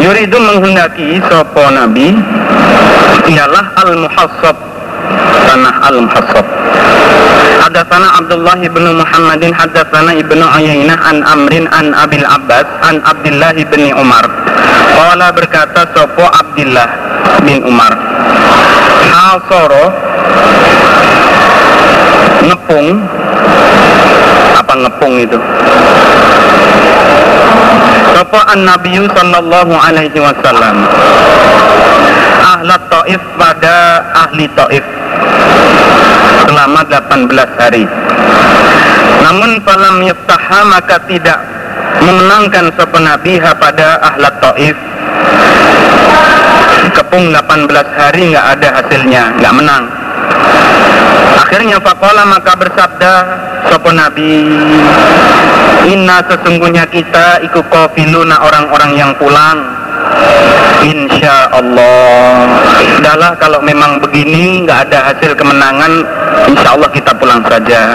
Speaker 1: Yuridu menghendaki sopo Nabi ialah al-muhassab tanah al-muhassab. Hadatsana Abdullah bin Muhammadin hadatsana Ibnu Uyainah an Amrin an Abil Abbas an Abdullah bin Umar. Qala berkata sopo Abdullah bin Umar. Hasoro ngepung. Apa ngepung itu? Sopo an Nabi sallallahu alaihi wasallam. Ahlat Taif pada ahli Taif. Selama 18 hari. Namun falam yaftaha maka tidak memenangkan sopo Nabi pada ahlat Taif kepung 18 hari nggak ada hasilnya nggak menang. Akhirnya fakola maka bersabda sopo nabi inna sesungguhnya kita ikut kofiluna orang-orang yang pulang. Insya Allah. Adalah kalau memang begini nggak ada hasil kemenangan Insya Allah kita pulang saja.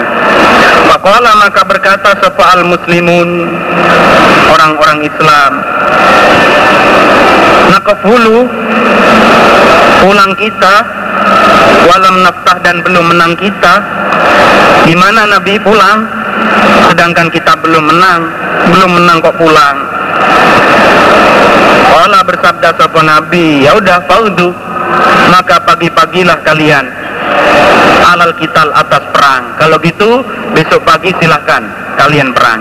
Speaker 1: Fakola maka berkata sopo al muslimun Orang-orang Islam Nakafulu Pulang kita Walam naftah dan belum menang kita di mana Nabi pulang? Sedangkan kita belum menang Belum menang kok pulang. Allah bersabda sapa Nabi Ya udah faudu. Maka pagi-pagilah kalian Alal kital atas perang. Kalau gitu besok pagi silahkan Kalian perang.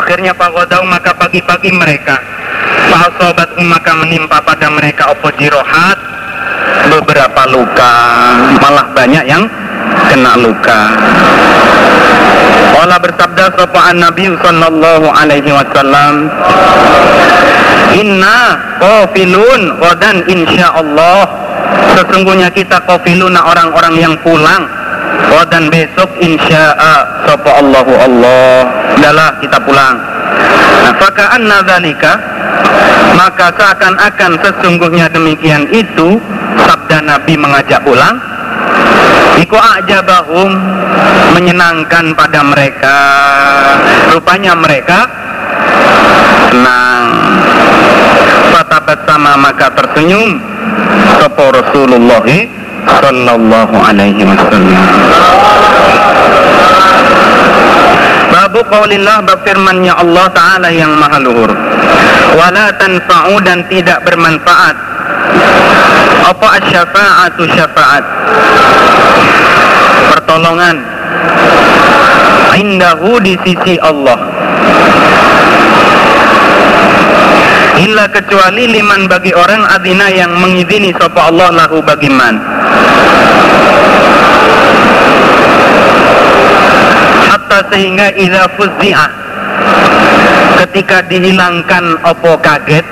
Speaker 1: Akhirnya Fagodau maka pagi-pagi mereka Fasobat maka menimpa pada mereka Opo jirohat. Beberapa luka Malah banyak yang kena luka. Allah bersabda sapa Nabi sallallahu alaihi wasallam Inna qafilun wadan insyaallah sesungguhnya kita qafiluna orang-orang yang pulang wadan besok insya'a. Sapa Allahu Allah. Adalah kita pulang. Nah faka'anna dzalika maka seakan-akan sesungguhnya demikian itu sabda Nabi mengajak pulang. Iku ajabahum menyenangkan pada mereka. Rupanya mereka senang. Fatabat sama maka tersenyum. Sopo Rasulullah Sallallahu alaihi wasallam. Babu qaulillah bab firmannya Allah Ta'ala yang maha luhur. Wala tanfa'u dan tidak bermanfaat. Apa asyafaatu syafaat? Pertolongan. Indahu di sisi Allah illa kecuali liman bagi orang adina yang mengizini sapa Allah lahu bagi man. Hatta sehingga idza fuzzi'a ketika dihilangkan opo kaget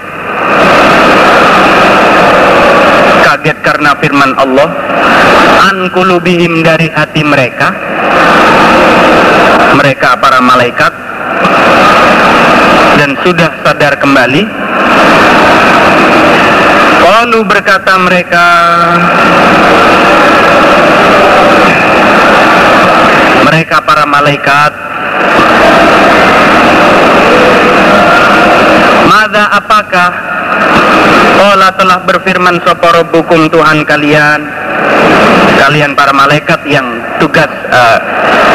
Speaker 1: kaget karena firman Allah an kulubihim dari hati mereka mereka para malaikat dan sudah sadar kembali. Lalu berkata mereka mereka para malaikat Mada apakah Allah telah berfirman sapa rabbukum Tuhan kalian? Kalian para malaikat yang tugas uh,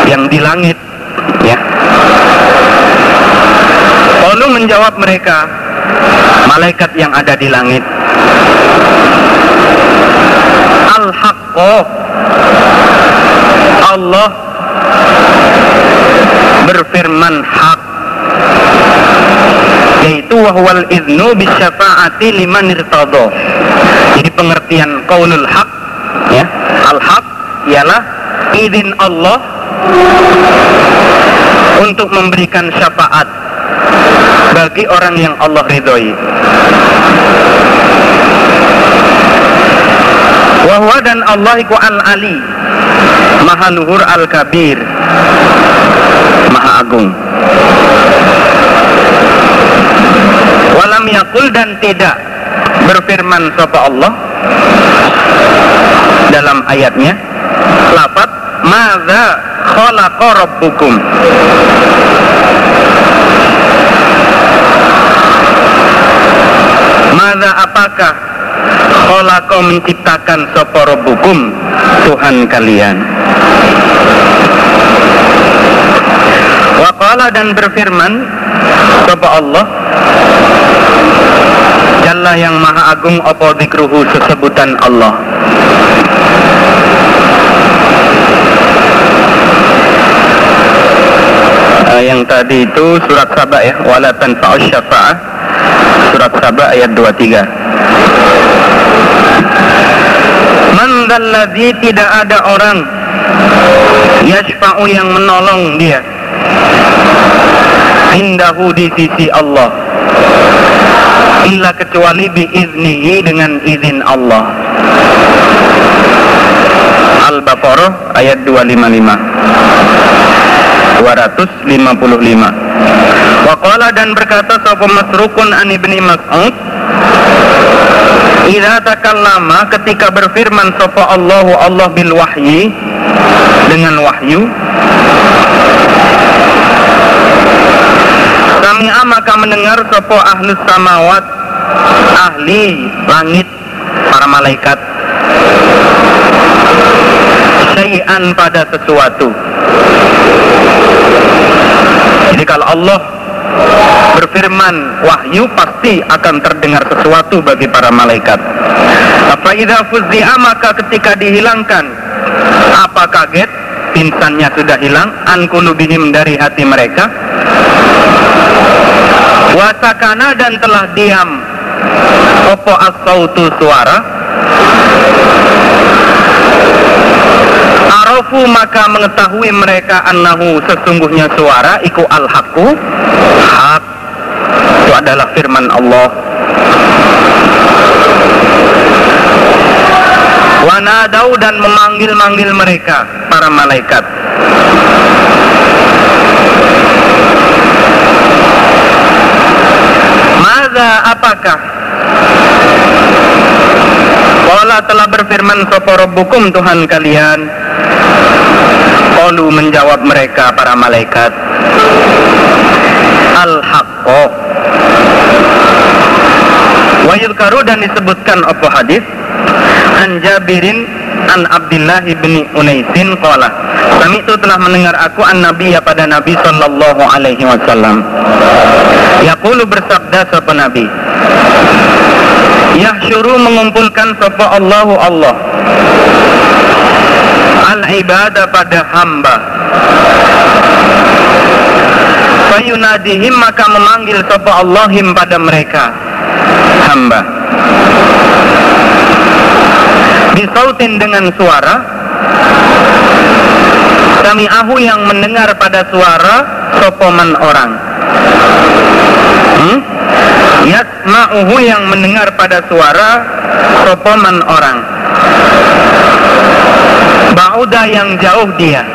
Speaker 1: yang di langit. Ya Lalu menjawab mereka malaikat yang ada di langit. Al-Haqqo. Allah berfirman hak yaitu wahwal idnu bisyafa'ati liman irtadha. Jadi pengertian qaulul haq ya, al haq ialah izin Allah untuk memberikan syafaat bagi orang yang Allah ridhoi. Wahwa dan Allah iku al-ali Maha luhur al-kabir Maha agung Walam yakul dan tidak berfirman sapa Allah dalam ayatnya lafat Mada khalaqa rabbukum? Mada apakah khalaqa menciptakan sapa rabbukum Tuhan kalian? Waqala dan berfirman sapa Allah? Jalla yang maha agung apa dikruhu sesebutan Allah yang tadi itu surat Saba ya. Wala tanfa'us syafa'ah surat Saba ayat 23 Man dalladzi tidak ada orang yashfa'u yang menolong dia. Indahu di sisi Allah. Illa kecuali biiznihi dengan izin Allah. Al-Baqarah ayat 255 255 Waqala dan berkata sapa Masrukun an Ibni Mas'ud? Idza takallama ketika berfirman sapa Allahu Allah bil wahyi dengan wahyu. Kami maka mendengar sapa ahlus samawat ahli langit para malaikat. Syai'an pada sesuatu jadi kalau Allah berfirman wahyu pasti akan terdengar sesuatu bagi para malaikat. Apa idza fuzzi'a maka ketika dihilangkan apa kaget pingsannya sudah hilang an kulubihim dari hati mereka? Wasakana dan telah diam. Opo as-sautu suara arafu maka mengetahui mereka annahu sesungguhnya suara iku al haqqu hak itu adalah firman Allah. Wanadau dan memanggil-manggil mereka para malaikat. Mada apakah Wala telah berfirman sopo Rabbukum Tuhan kalian? Qalu menjawab mereka para malaikat Al-Haqqo. Wa dan disebutkan apa hadis? An Jabirin An Abdullah bin Unaisin Qala Kami itu telah mendengar aku An Nabi ya pada Nabi Sallallahu alaihi wasallam. Yaqulu bersabda sapa Nabi Yahsyuru mengumpulkan sapa Allahu Allah. Al ibadah pada hamba. Fayunadihim maka memanggil sapa Allahim pada mereka hamba. Bisautin dengan suara. Kami ahu yang mendengar pada suara sopoman orang. Hmm? Yasma'uhu yang mendengar pada suara sopoman orang. Ba'uda yang jauh dia.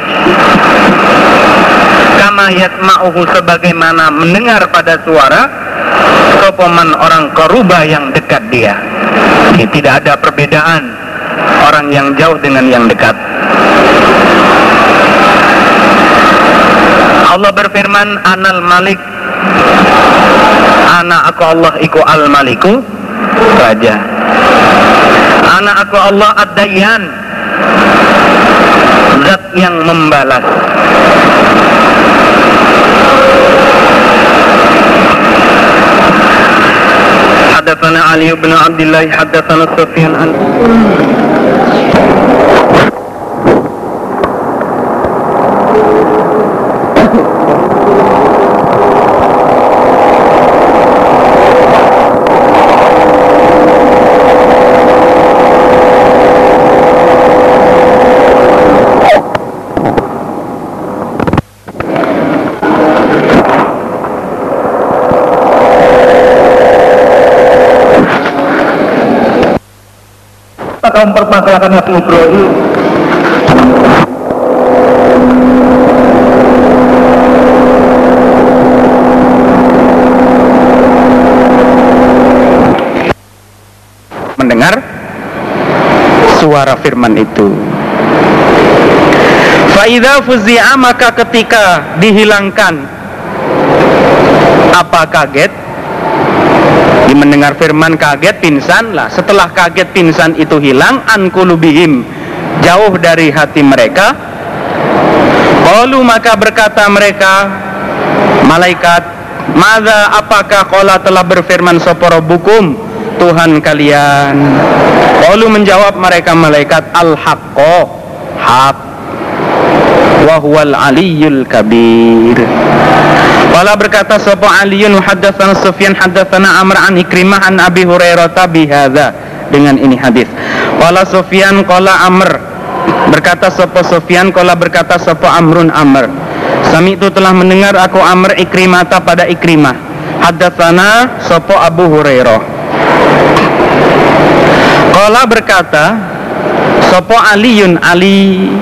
Speaker 1: Kama yasma'uhu sebagaimana mendengar pada suara Sopoman orang koruba yang dekat dia. Jadi, Tidak ada perbedaan Orang yang jauh dengan yang dekat. Allah berfirman Anal Malik Anak aku Allah iku al maliku Raja Anak aku Allah ad-dayyan Zat yang membalas حدثنا علي بن عبد الله حدثنا سفيان عن
Speaker 3: maka mempermasalahkan Nabi Ibrahim.
Speaker 1: Mendengar suara firman itu. Fa'idha fuzi'a maka ketika dihilangkan apa kaget di mendengar firman kaget pingsan lah. Setelah kaget pingsan itu hilang an kulubihim jauh dari hati mereka. Qalu maka berkata mereka malaikat Mada apakah kola telah berfirman soporobukum Tuhan kalian? Qalu menjawab mereka malaikat al-haqqo hak Wahwal aliyul kabir Wala berkata sapa Aliyun haddatsana Sufyan haddatsana Amr an Ikrimah an Abi Hurairah bihadza dengan ini hadis. Wala Sufyan qala Amr berkata sapa Sufyan qala berkata sapa Amrun Amr. Sami itu telah mendengar aku Amr Ikrimata pada Ikrimah. Haddatsana sapa Abu Hurairah. Qala berkata sapa Aliyun Ali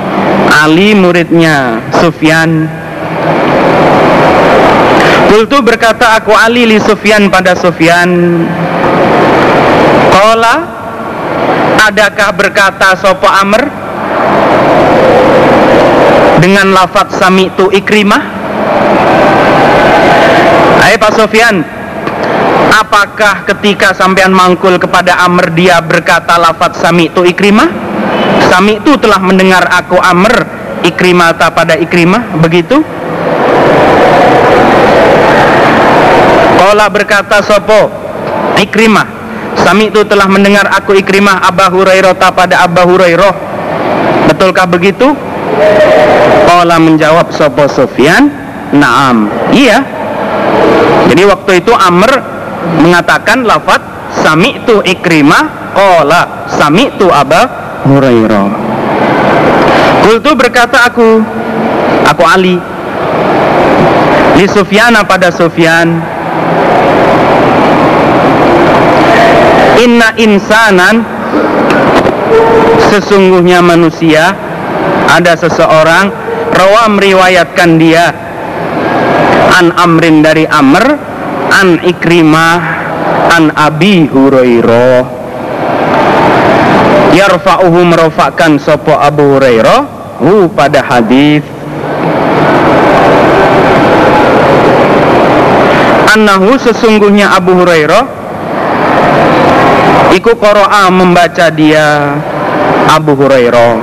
Speaker 1: Ali muridnya Sufyan Kultu berkata aku Ali li Sufyan pada Sufyan. Kola Adakah berkata Sopo Amr? Dengan lafat sami tu ikrimah. Hai Pak Sufyan Apakah ketika sampean mangkul kepada Amr Dia berkata lafat sami tu ikrimah? Sami tu telah mendengar aku Amr Ikrimata pada ikrimah Begitu Kola berkata sopo Ikrimah. Sami itu telah mendengar aku Ikrimah Abah Hurairah pada Abah Hurairah. Betulkah begitu? Kola menjawab sopo Sufyan? Naam Iya. Jadi waktu itu Amr mengatakan lafat Sami itu Ikrimah. Kola Sami itu Abah Hurairah. Kultu berkata aku Aku Ali. Li Sufyana pada Sufyan Inna insanan Sesungguhnya manusia Ada seseorang Rawa meriwayatkan dia An Amrin dari Amr An Ikrimah An Abi Hurairah. Yarfa'uhu merofakkan Sopo Abu Hurairah Hu pada hadis Annahu sesungguhnya Abu Hurairah Iku qara'a membaca dia Abu Hurairah.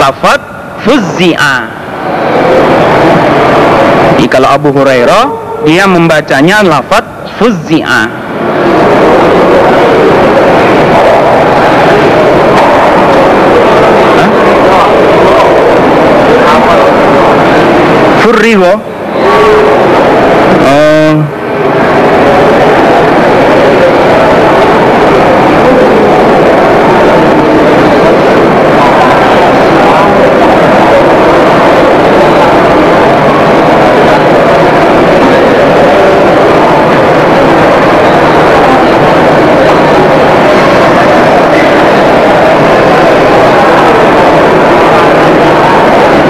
Speaker 1: Lafat fuzzi'a. Jadi kalau Abu Hurairah dia membacanya lafat fuzzi'a. Furriho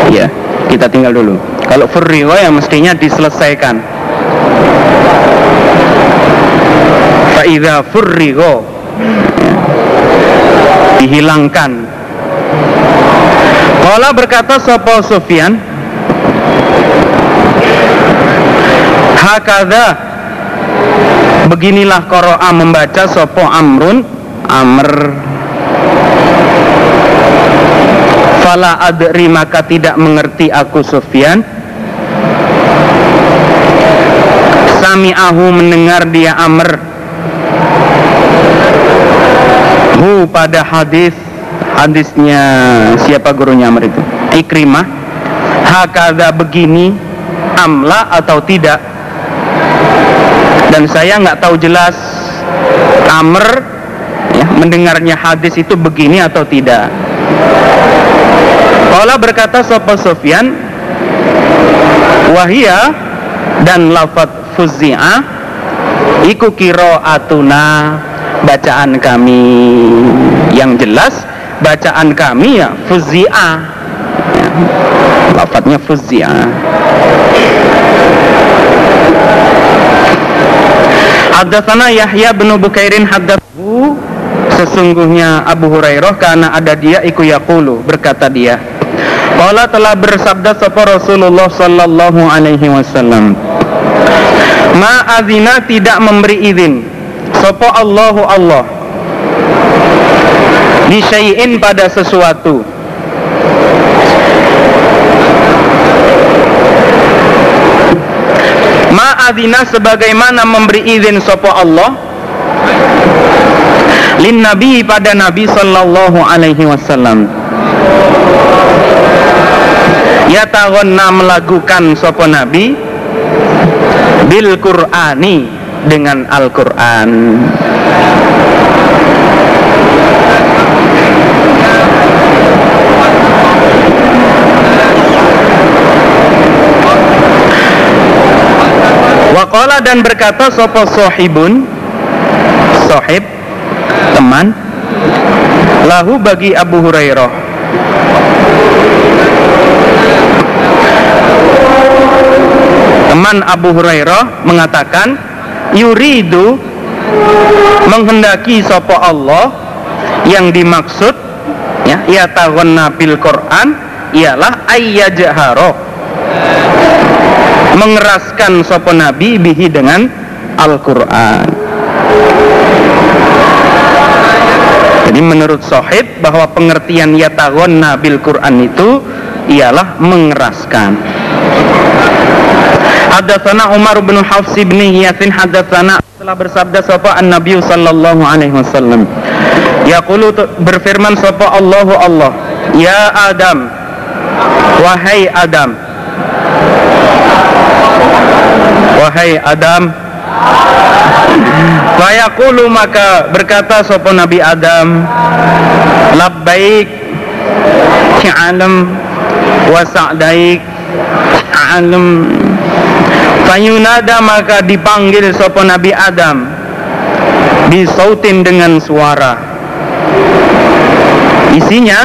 Speaker 1: Ya, kita tinggal dulu. Kalau furriwa yang mestinya diselesaikan. Fa'idha furrigo dihilangkan. Kala berkata Sopo Sufyan Hakada Beginilah Qoro'a membaca Sopo Amrun Amr Fala adri maka tidak mengerti aku Sufyan. Sami'ahu mendengar dia Amr. Hu pada hadis Hadisnya siapa gurunya Amr itu? Ikrimah. Hakada begini Amla atau tidak? Dan saya nggak tahu jelas Amr ya, Mendengarnya hadis itu begini atau tidak Kala berkata Sopo Sufyan Wahia dan lafat fuzzi'ah Iku kiro atuna bacaan kami. Yang jelas bacaan kami ya fuzzi'ah. Ya, Lafatnya Haddatsana Yahya bin Bukairin haddatsu sesungguhnya Abu Hurairah karena ada dia iku yaqulu berkata dia. Qala telah bersabda sapa Rasulullah sallallahu alaihi wasallam Ma azina tidak memberi izin. Sapa Allahu Allah syai'in pada sesuatu. Ma'adina sebagaimana memberi izin sopo Allah lin nabi pada nabi sallallahu alaihi wasallam. Ya tagonna melakukan sopo nabi? Bil qur'ani dengan Al-Qur'an. Waqala dan berkata sopo sohibun? Sohib Teman Lahu bagi Abu Hurairah. Teman Abu Hurairah mengatakan Yuridu Menghendaki sopo Allah Yang dimaksud ya, Yatagonna bil Quran Ialah ayyajaharo mengeraskan sopo nabi bihi dengan Al-Quran jadi menurut Sohib bahwa pengertian yatagon nabil Quran itu ialah mengeraskan. Hadatsana Umar bin Hafs bin Yasin hadatsana telah bersabda sapa an-nabi sallallahu alaihi wasallam. Yaqulu berfirman sapa Allahu Allah ya Adam wahai Adam wahai Adam Fayaqulu maka berkata sopo Nabi Adam Labbaik Sya'alam Wa sa'daik Sya'alam Fayunada maka dipanggil sopo Nabi Adam Disautin dengan suara. Isinya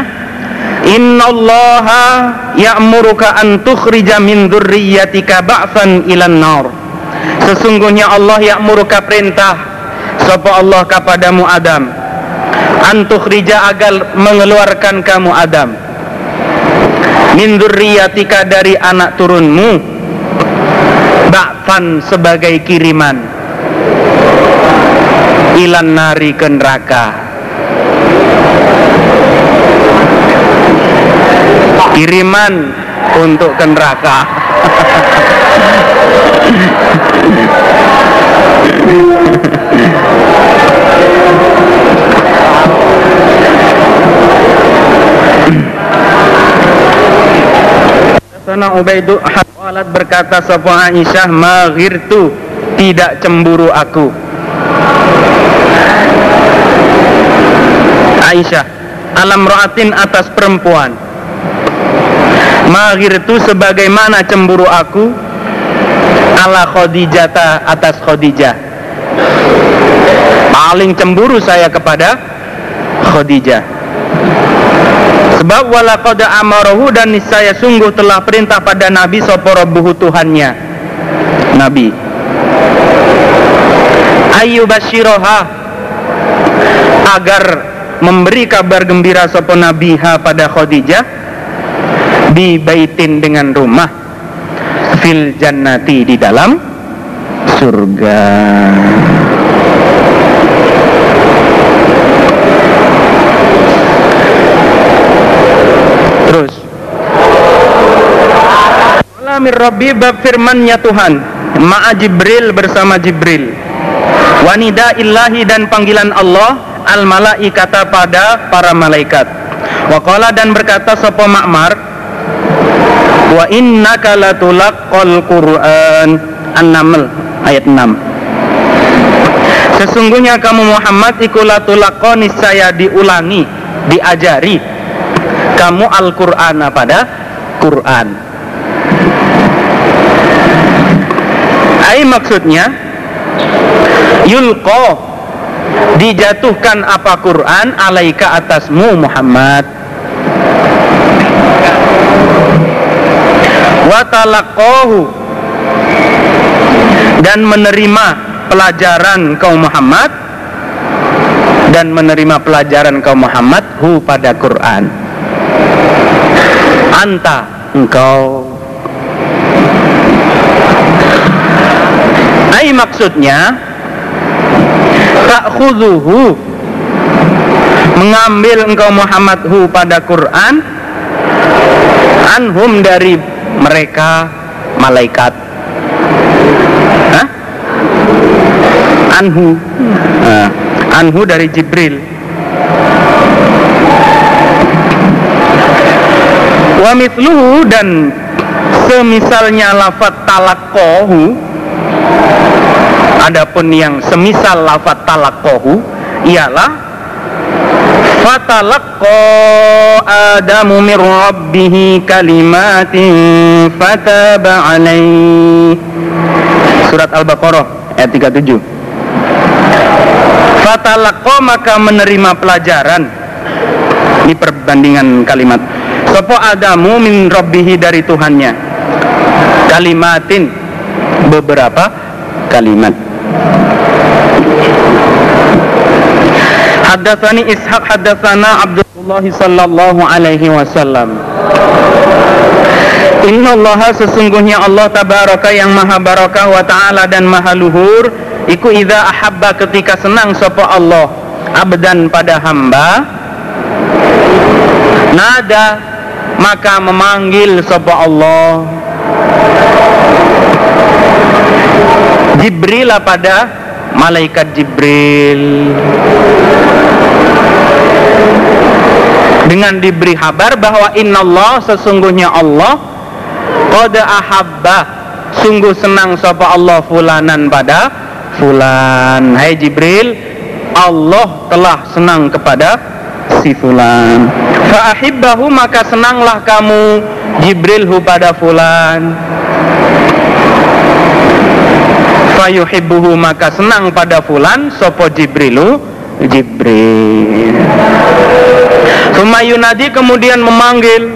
Speaker 1: Innallaha ya'muruka an tukhrija min dzurriyyatika ba'san ilan nar Sesungguhnya Allah ya'muruka perintah. Sapa Allah kepadamu Adam? Antukhrija agar mengeluarkan kamu Adam. Min dzurriyyatika dari anak turunmu. Ba'fan sebagai kiriman. Ilan nari ke neraka. Kiriman untuk ke neraka Sana Ubaidu Alat berkata sapa Aisyah maghirtu tidak cemburu aku. Aisyah alam roatin atas perempuan. Maghirtu sebagaimana cemburu aku ala Khadijata atas Khadijah. Paling cemburu saya kepada Khadijah. Sebab walaqad amarahu dan niscaya sungguh telah perintah pada Nabi sapa rabbuhu Tuhannya. Nabi. Ayu basyiroha agar memberi kabar gembira sapa Nabi ha pada Khadijah. Di baitin dengan rumah fil jannati di dalam surga. Terus. Alamir Rabbi bab firmannya Tuhan. Ma'a Jibril bersama Jibril. Wanida illahi dan panggilan Allah Al malaikata pada para malaikat. Waqala dan berkata Sopo Ma'mar Wa innaka latulaqqal Qur'an. An-Naml ayat 6 Sesungguhnya kamu Muhammad ikulatulakko niscaya diulangi, diajari. Kamu Al-Qur'an pada Quran. Ai maksudnya? Yulqo dijatuhkan apa Quran? Alaika atasmu Muhammad watalaqahu. Dan menerima pelajaran kaum Muhammad. Dan menerima pelajaran kaum Muhammad hu pada Quran. Anta engkau. Ai maksudnya? Ta'khudhuhu mengambil engkau Muhammad hu pada Quran. Anhum dari mereka malaikat. Hah? anhu. Nah, anhu dari Jibril. Wa mithluhu dan semisalnya lafat talakohu adapun yang semisal lafat talakohu ialah fatalaqqa adamu min rabbih kalimatin fataba alaih surat al-baqarah ayat 37 fatalaqqa maka menerima pelajaran di perbandingan kalimat. Sopo adamu min rabbihi dari Tuhannya. Kalimatin Beberapa kalimat Haddatsani Ishaq haddatsana Abdullah sallallahu alaihi wasallam. Inna Allah sesungguhnya Allah tabaraka yang maha barakah wa dan maha luhur Iku idza ahabba ketika senang sapa Allah abdan pada hamba Nada maka memanggil sapa Allah. Jibril pada malaikat Jibril. Dengan diberi kabar bahwa Allah sesungguhnya Allah qad ahabba. Sungguh senang sapa Allah fulanan pada fulan. Hai Jibril Allah telah senang kepada si fulan. Fa'ahibbahu maka senanglah kamu Jibrilhu pada fulan fayuhibbuhu maka senang pada fulan sopo Jibrilu? Jibril. Sumayunadi kemudian memanggil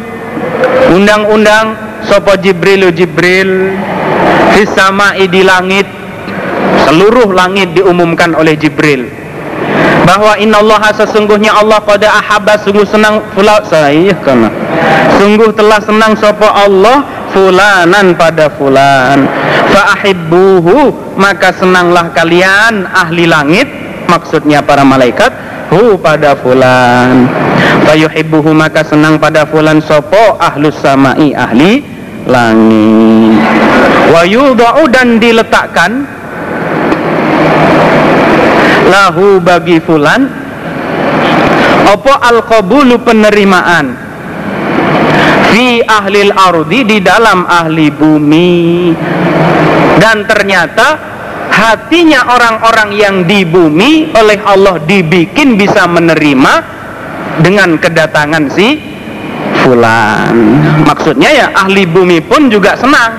Speaker 1: undang-undang sopo Jibrilu Jibril. Fisama'i di langit. Seluruh langit diumumkan oleh Jibril. Bahwa innallaha sesungguhnya Allah pada ahabba sungguh senang fulan saya kana sungguh telah senang sapa Allah fulanan pada fulan fa ahibbuhu maka senanglah kalian ahli langit maksudnya para malaikat hu pada fulan. Fa yuhibbuhu maka senang pada fulan sapa ahlus samai ahli langit. Wa yudau dan diletakkan lahu bagi fulan apa al qabulu penerimaan fi ahlil ardi di dalam ahli bumi dan ternyata hatinya orang-orang yang di bumi oleh Allah dibikin bisa menerima dengan kedatangan si fulan. Maksudnya ya ahli bumi pun juga senang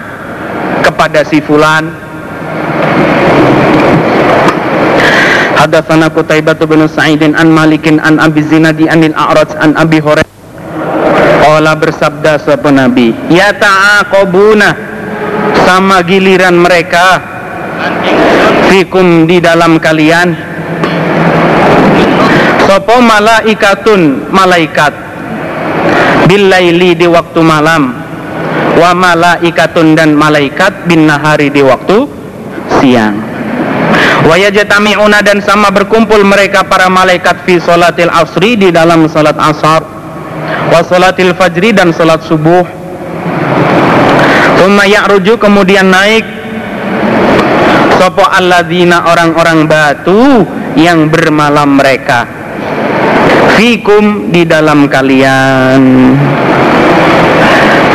Speaker 1: kepada si fulan. Hadatsana Qutaibah bin Sa'idin an Malikin an Abi Zinadi anil A'raj an Abi Hurairah. Qala bersabda sapa Nabi Ya ta'aqabuna sama giliran mereka fikum di dalam kalian. Sopo malaikatun malaikat. Billaili di waktu malam. Wa malaikatun dan malaikat bin nahari di waktu siang. Wayajtami'una dan sama berkumpul mereka para malaikat fi salatil asri di dalam salat asar. Wa salatil fajri dan salat subuh Thumma ya'ruju kemudian naik. Sopo alladzina orang-orang batu yang bermalam mereka. Fikum di dalam kalian.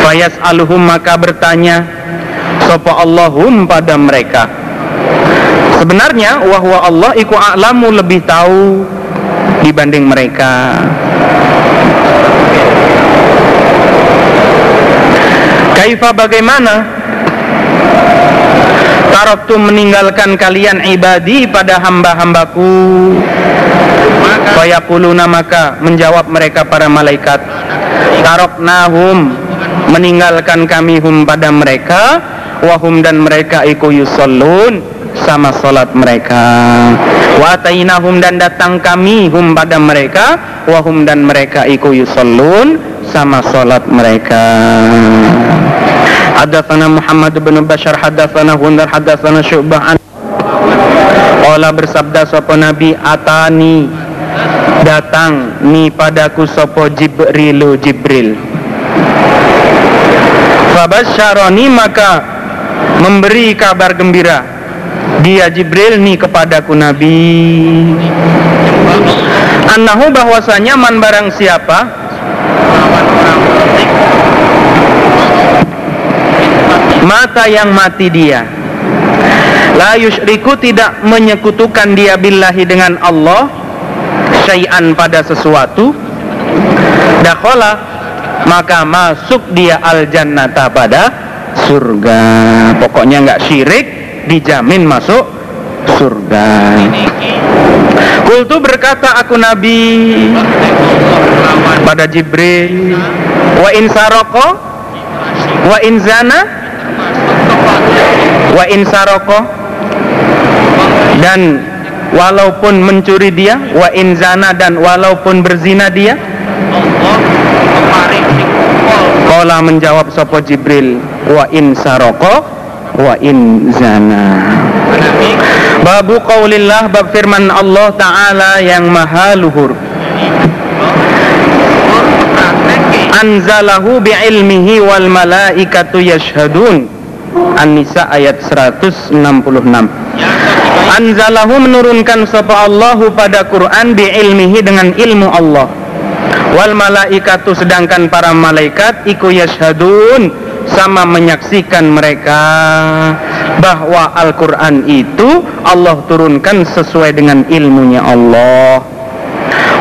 Speaker 1: Fayas aluhum maka bertanya Sopo Allahum pada mereka? Sebenarnya wahwa Allah iku a'lamu lebih tahu dibanding mereka. Kaifa bagaimana? Taraktu meninggalkan kalian ibadi pada hamba-hambaku. Fayaquluna maka menjawab mereka para malaikat. Taraknahum meninggalkan kami hum pada mereka wahum dan mereka iku yusallun sama salat mereka wa dan datang kami hum pada mereka wahum dan mereka iku yusallun sama salat mereka Hadatsana Muhammad bin Bashar hadatsana Hundar hadatsana Syu'bah an. Qala bersabda sapa Nabi atani datang ni padaku sapa Jibrilu Jibril. Fabasyaroni maka memberi kabar gembira. Dia Jibril nih kepadaku Nabi. Annahu bahwasanya man barang siapa Mata yang mati dia. La yushriku tidak menyekutukan dia billahi dengan Allah Syai'an pada sesuatu. Dakhola Maka masuk dia al jannata pada surga. Pokoknya nggak syirik Dijamin masuk surga. Kultu berkata aku Nabi pada Jibril Wa in saroko Wa in zana Wa in saroko. Dan walaupun mencuri dia Wa in zana dan walaupun berzina dia Kola menjawab sopo Jibril Wa in saroko Wa in zana. Babu qaulillah bab firman Allah Ta'ala yang maha luhur Anzalahu bi'ilmihi wal malaikatu yashhadun. An-Nisa ayat 166 Anzalahu menurunkan sapa Allahu pada Quran bi'ilmihi dengan ilmu Allah. Wal malaikatu sedangkan para malaikat iku yashhadun sama menyaksikan mereka bahwa Al-Quran itu Allah turunkan sesuai dengan ilmunya Allah.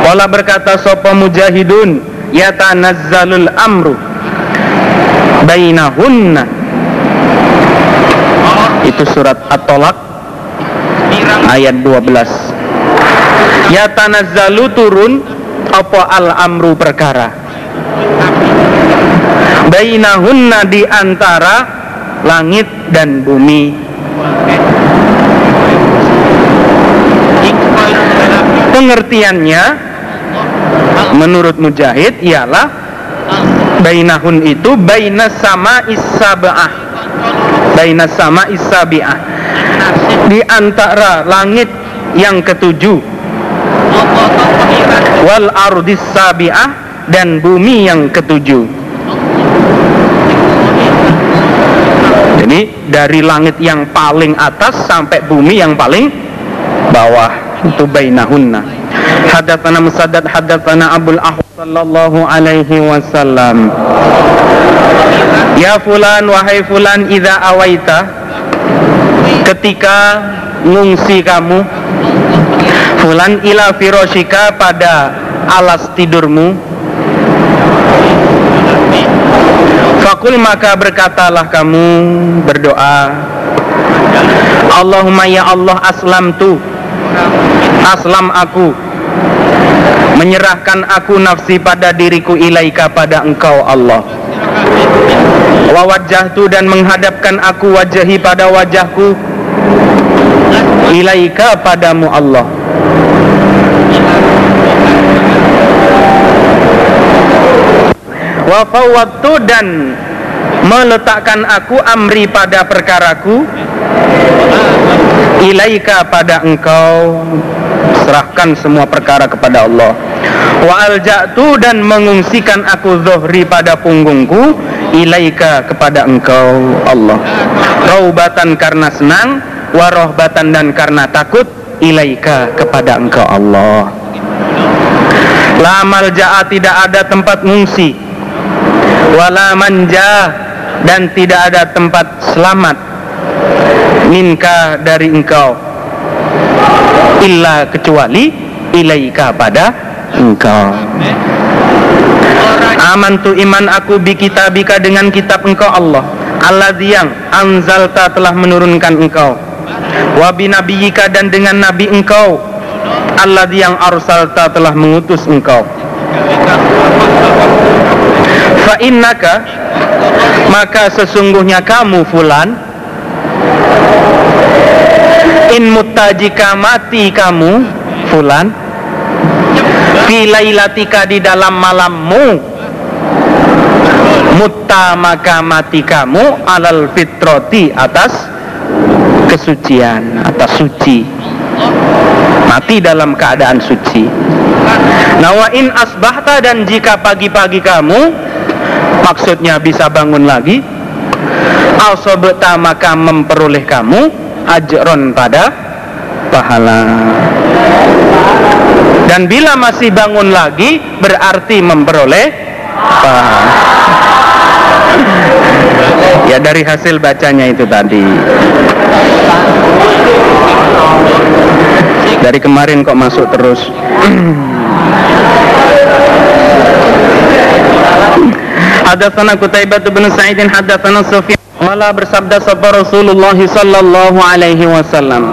Speaker 1: Wala berkata sopa mujahidun Yatanazzalul amru Bainahunna Itu surat At-Tolak Ayat 12 Yatanazzalu turun Apa al-amru perkara? Bainahunna di antara langit dan bumi. Pengertiannya menurut Mujahid ialah bainahun itu bainas sama isabah bainas sama isabiah di antara langit yang ketujuh. Wal ardis sabiah dan bumi yang ketujuh. Jadi dari langit yang paling atas sampai bumi yang paling bawah. Itu bainahunna hadatsana musaddad hadatsana abul ahwas sallallahu alaihi wasallam. Ya fulan wahai fulan idza awaita ketika ngungsi kamu fulan ila firoshika pada alas tidurmu. Fakul maka berkatalah kamu berdoa. Allahumma ya Allah aslam tu Aslam aku Menyerahkan aku nafsi pada diriku ilaika pada engkau Allah. Wa wajahtu dan menghadapkan aku wajahi pada wajahku Ilaika padamu Allah. Wa fawwadtu dan meletakkan aku amri pada perkaraku ilaika pada engkau serahkan semua perkara kepada Allah. Wa alja'tu dan mengungsikan aku zuhri pada punggungku ilaika kepada engkau Allah. Raubatan karena senang wa rohbatan dan karena takut ilaika kepada engkau Allah. La malja'a tidak ada tempat ngungsi wala manja dan tidak ada tempat selamat. Minka dari engkau illa kecuali ilaika pada engkau. Amantu iman aku bi kitabika dengan kitab engkau Allah Allah yang anzalta telah menurunkan engkau. Wa binabiyika dan dengan nabi engkau Allah yang arsalta telah mengutus engkau. Fa innaka maka sesungguhnya kamu fulan in mutta jika mati kamu fulan fi lailatika di dalam malammu. Mutta maka mati kamu alal fitroti atas kesucian atas suci. Mati dalam keadaan suci. Nah wa in asbahta dan jika pagi-pagi kamu maksudnya bisa bangun lagi asobeta maka memperoleh kamu ajron pada pahala. Dan bila masih bangun lagi berarti memperoleh pahala. Ya dari hasil bacanya itu tadi. Dari kemarin kok masuk terus. Hadatsana Qutaibah bin Sa'id hadatsana Sufyan Wala bersabda sapa Rasulullah sallallahu alaihi wasallam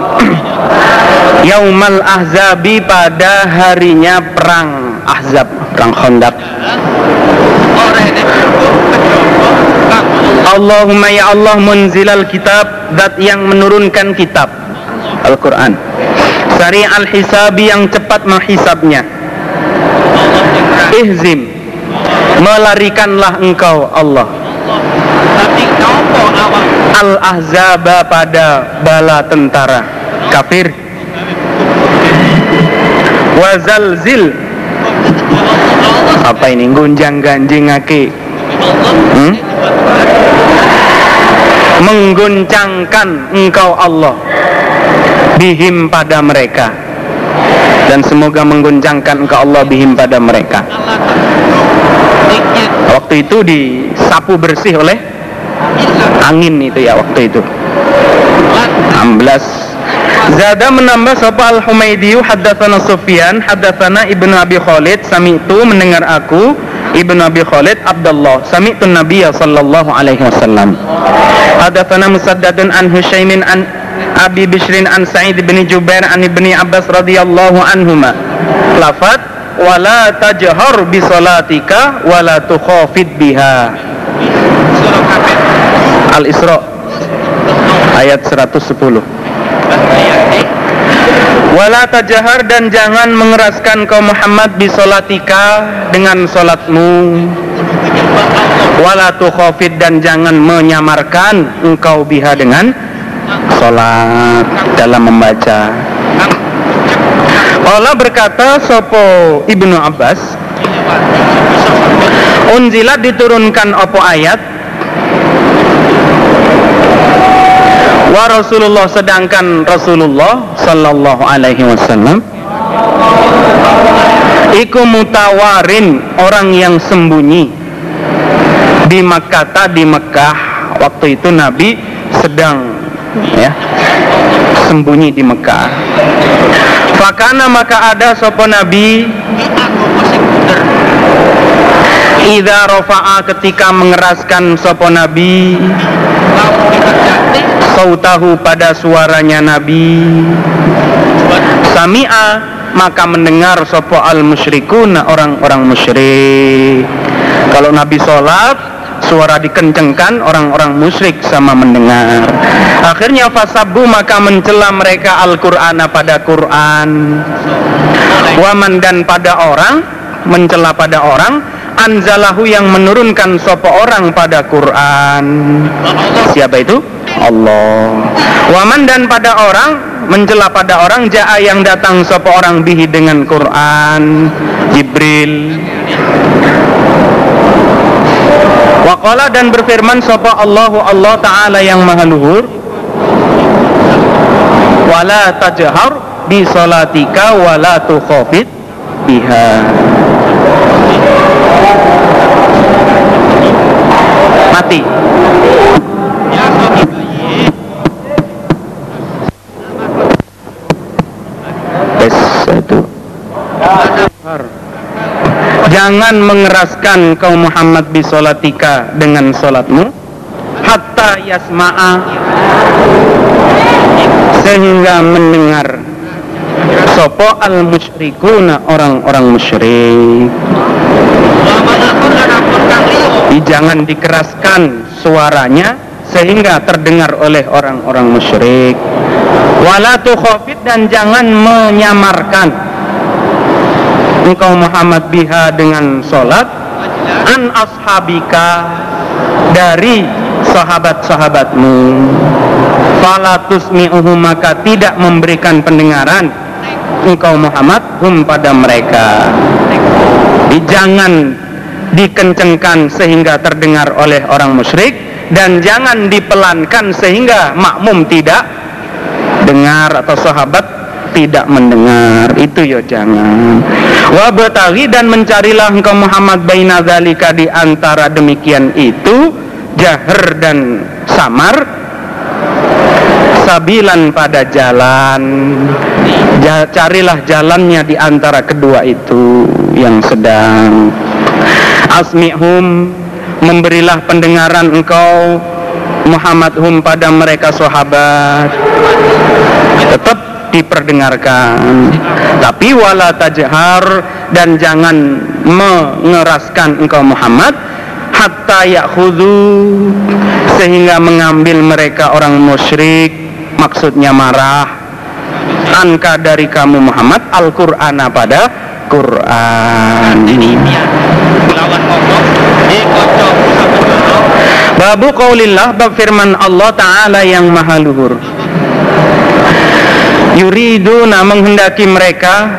Speaker 1: Yaumal Ahzabi pada harinya perang. Ahzab, perang Khandaq. Allahumma ya Allah munzilal kitab Zat yang menurunkan kitab. Al-Quran. Sari al-hisabi yang cepat menghisabnya Ihzim. Melarikanlah engkau Allah Al-Ahzaba pada bala tentara. Kafir. Wazalzil. Apa ini? Gunjang ganjing aki. Hmm? Mengguncangkan engkau Allah. Bihim pada mereka. Dan semoga mengguncangkan engkau Allah bihim pada mereka. Waktu itu disapu bersih oleh angin itu ya waktu itu. 16 Zada menambah sapa Al-Humaydi haddatsana Sufyan haddatsana Ibnu Abi Khalid sami'tu mendengar aku Ibnu Abi Khalid Abdullah sami'tu Nabiya sallallahu alaihi wasallam. Haddatsana Musaddadun an Hushaimin an Abi Bishrin an Sa'id bin Jubair an Ibni Abbas radhiyallahu anhuma. Lafat wala tajhar bi salatika wala tukhafid biha Al-Isra ayat 110 Wala tajahar dan jangan mengeraskan kaum Muhammad bisolatika dengan solatmu Wala tukhafid dan jangan menyamarkan engkau biha dengan solat dalam membaca. Allah berkata Sopo Ibnu Abbas? Unzilat diturunkan opo ayat wa Rasulullah sedangkan Rasulullah sallallahu alaihi wasallam iku mutawarin orang yang sembunyi. Di Makkah di Mekah waktu itu Nabi sedang ya sembunyi di Mekah Fakana maka ada sopo Nabi Ida rofa'a ketika mengeraskan sopo Nabi sautahu pada suaranya Nabi. Sami'a maka mendengar sopo al musyrikun orang-orang musyrik. Kalau Nabi sholat suara dikencengkan orang-orang musyrik sama mendengar. Akhirnya fasabu maka mencela mereka Al-Qur'an pada Quran. Waman dan pada orang mencela pada orang anzalahu yang menurunkan sopo orang pada Quran. Siapa itu Allah. Waman dan pada orang mencela pada orang jaa yang datang sopo orang bihi dengan Quran Jibril. Waqala dan berfirman sapa Allahu Allah Ta'ala yang maha luhur. Wala tajhar bi salatika wala tukhafit biha. Mati Jangan mengeraskan kaum Muhammad bisolatika dengan solatmu Hatta yasma'a. Sehingga mendengar Sopo al musyrikuna orang-orang musyrik. Jangan dikeraskan suaranya Sehingga terdengar oleh orang-orang musyrik. Wala tukhafid dan jangan menyamarkan engkau Muhammad biha dengan solat an ashabika dari sahabat-sahabatmu. Fala tusmi'uhum maka tidak memberikan pendengaran engkau Muhammad hum pada mereka. Jangan dikencengkan sehingga terdengar oleh orang musyrik dan jangan dipelankan sehingga makmum tidak dengar atau sahabat tidak mendengar. Itu ya jangan wa dan mencarilah engkau Muhammad baina zalika di antara demikian itu jahar dan samar sabilan pada jalan. Ja- carilah jalannya di antara kedua itu yang sedang. Asmihum memberilah pendengaran engkau Muhammad hum pada mereka sahabat. Tetap diperdengarkan. Tapi wala tajhar dan jangan mengeraskan engkau Muhammad hatta ya'khudhu sehingga mengambil mereka orang musyrik maksudnya marah. Anka dari kamu Muhammad Al-Qur'ana pada Quran. Ini
Speaker 4: lawan ngomong kocok.
Speaker 1: Babu qaulillah bab firman Allah taala yang maha luhur. Yuriduna menghendaki mereka.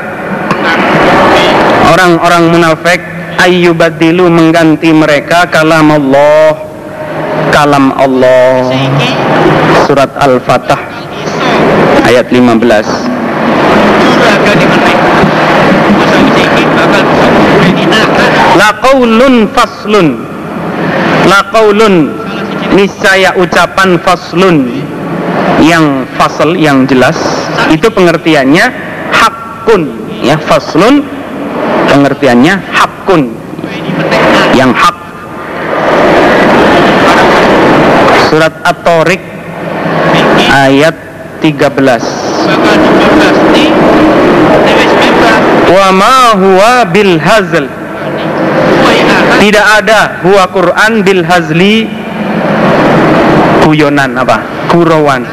Speaker 1: Orang-orang munafik ayyubadilu mengganti mereka kalam Allah. Kalam Allah. Surat Al-Fatah ayat 15
Speaker 4: juragan di meneng masa siki bakal bisa memberi nakan
Speaker 1: la qaulun faslun. La qaulun niscaya ucapan faslun. Yang fasl yang jelas itu pengertiannya hakun ya faslun. Pengertiannya hakun. Yang hak. Surat at-tariq ayat 13
Speaker 4: bakal dibebas di Dewes bebas
Speaker 1: wa ma huwa bil hazl. Tidak ada huwa Quran bil hazli. Guyonan apa? Gurauan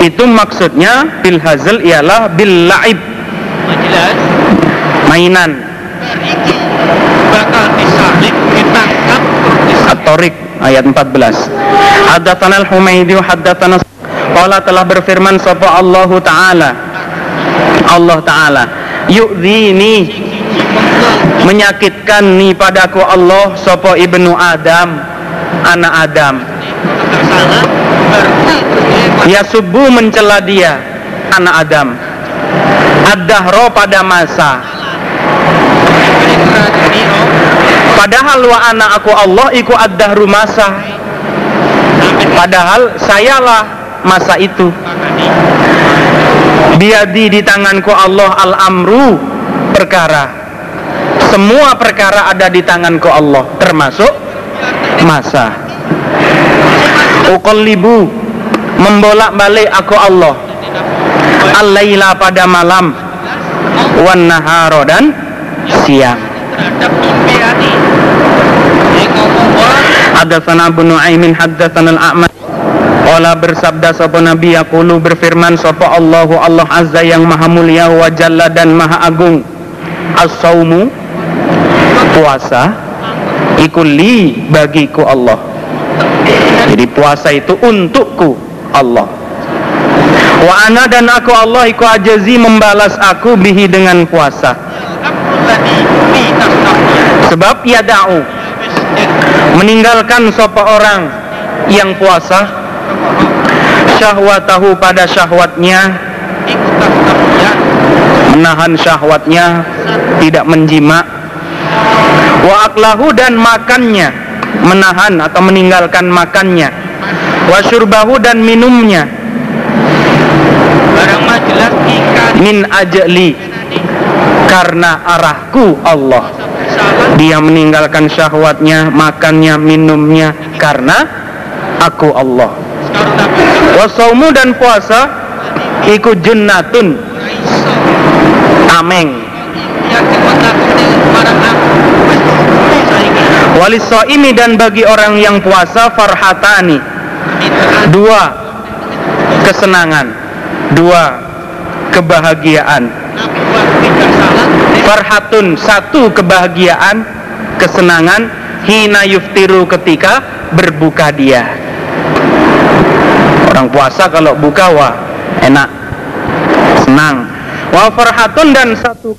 Speaker 1: itu maksudnya bil hazl ialah bil laib.
Speaker 4: Jelas.
Speaker 1: Mainan.
Speaker 4: Iki bakal disalib ditangkap
Speaker 1: At-Tariq ayat 14 Haddatsana al-Humaidi wa haddatsana Qala telah berfirman sapa Allah taala? Allah taala. Yu'dhini menyakitkan ni padaku Allah sapa ibnu Adam? Anak Adam ya subuh mencela dia anak Adam. Ad-dahro pada masa. Padahal wa anak aku Allah iku ad-dahru masa. Padahal sayalah masa itu. Biadi di tanganku Allah al-amru perkara. Semua perkara ada di tanganku Allah Termasuk masa. Uqallibu Membolak balik aku Allah. Al-laila pada malam. Wan naharo dan siang. Hadatsana Abu Nuaimin hadatsana al-A'mash Qala bersabda sapa Nabi yaqulu berfirman sapa Allahu Allah Azza yang Maha Mulia wa Jalla dan Maha Agung. As-saumu puasa iku li bagiku Allah. Jadi puasa itu untukku Allah. Wa ana dan aku Allah iku ajazi membalas aku bihi dengan puasa Sebab ya da'u. Meninggalkan sopa orang yang puasa. Syahwatahu pada syahwatnya. Menahan syahwatnya. Tidak menjima wa aklahu dan makannya. Menahan atau meninggalkan makannya wa syurbahu dan minumnya.
Speaker 4: Barang mah jelas ikan.
Speaker 1: Min ajli. Karena arahku Allah. Dia meninggalkan syahwatnya makannya minumnya. Karena aku Allah. Wasaumu dan puasa iku junnatun.
Speaker 4: Iso
Speaker 1: tameng
Speaker 4: yang dimenakuni barang aku wis saiki
Speaker 1: waliso ini dan bagi orang yang puasa farhatani dua kesenangan. Dua kebahagiaan. Farhatun satu kebahagiaan kesenangan. Hina yuftiru ketika berbuka dia. Orang puasa kalau buka wah enak. Senang. Wa farhatun dan satu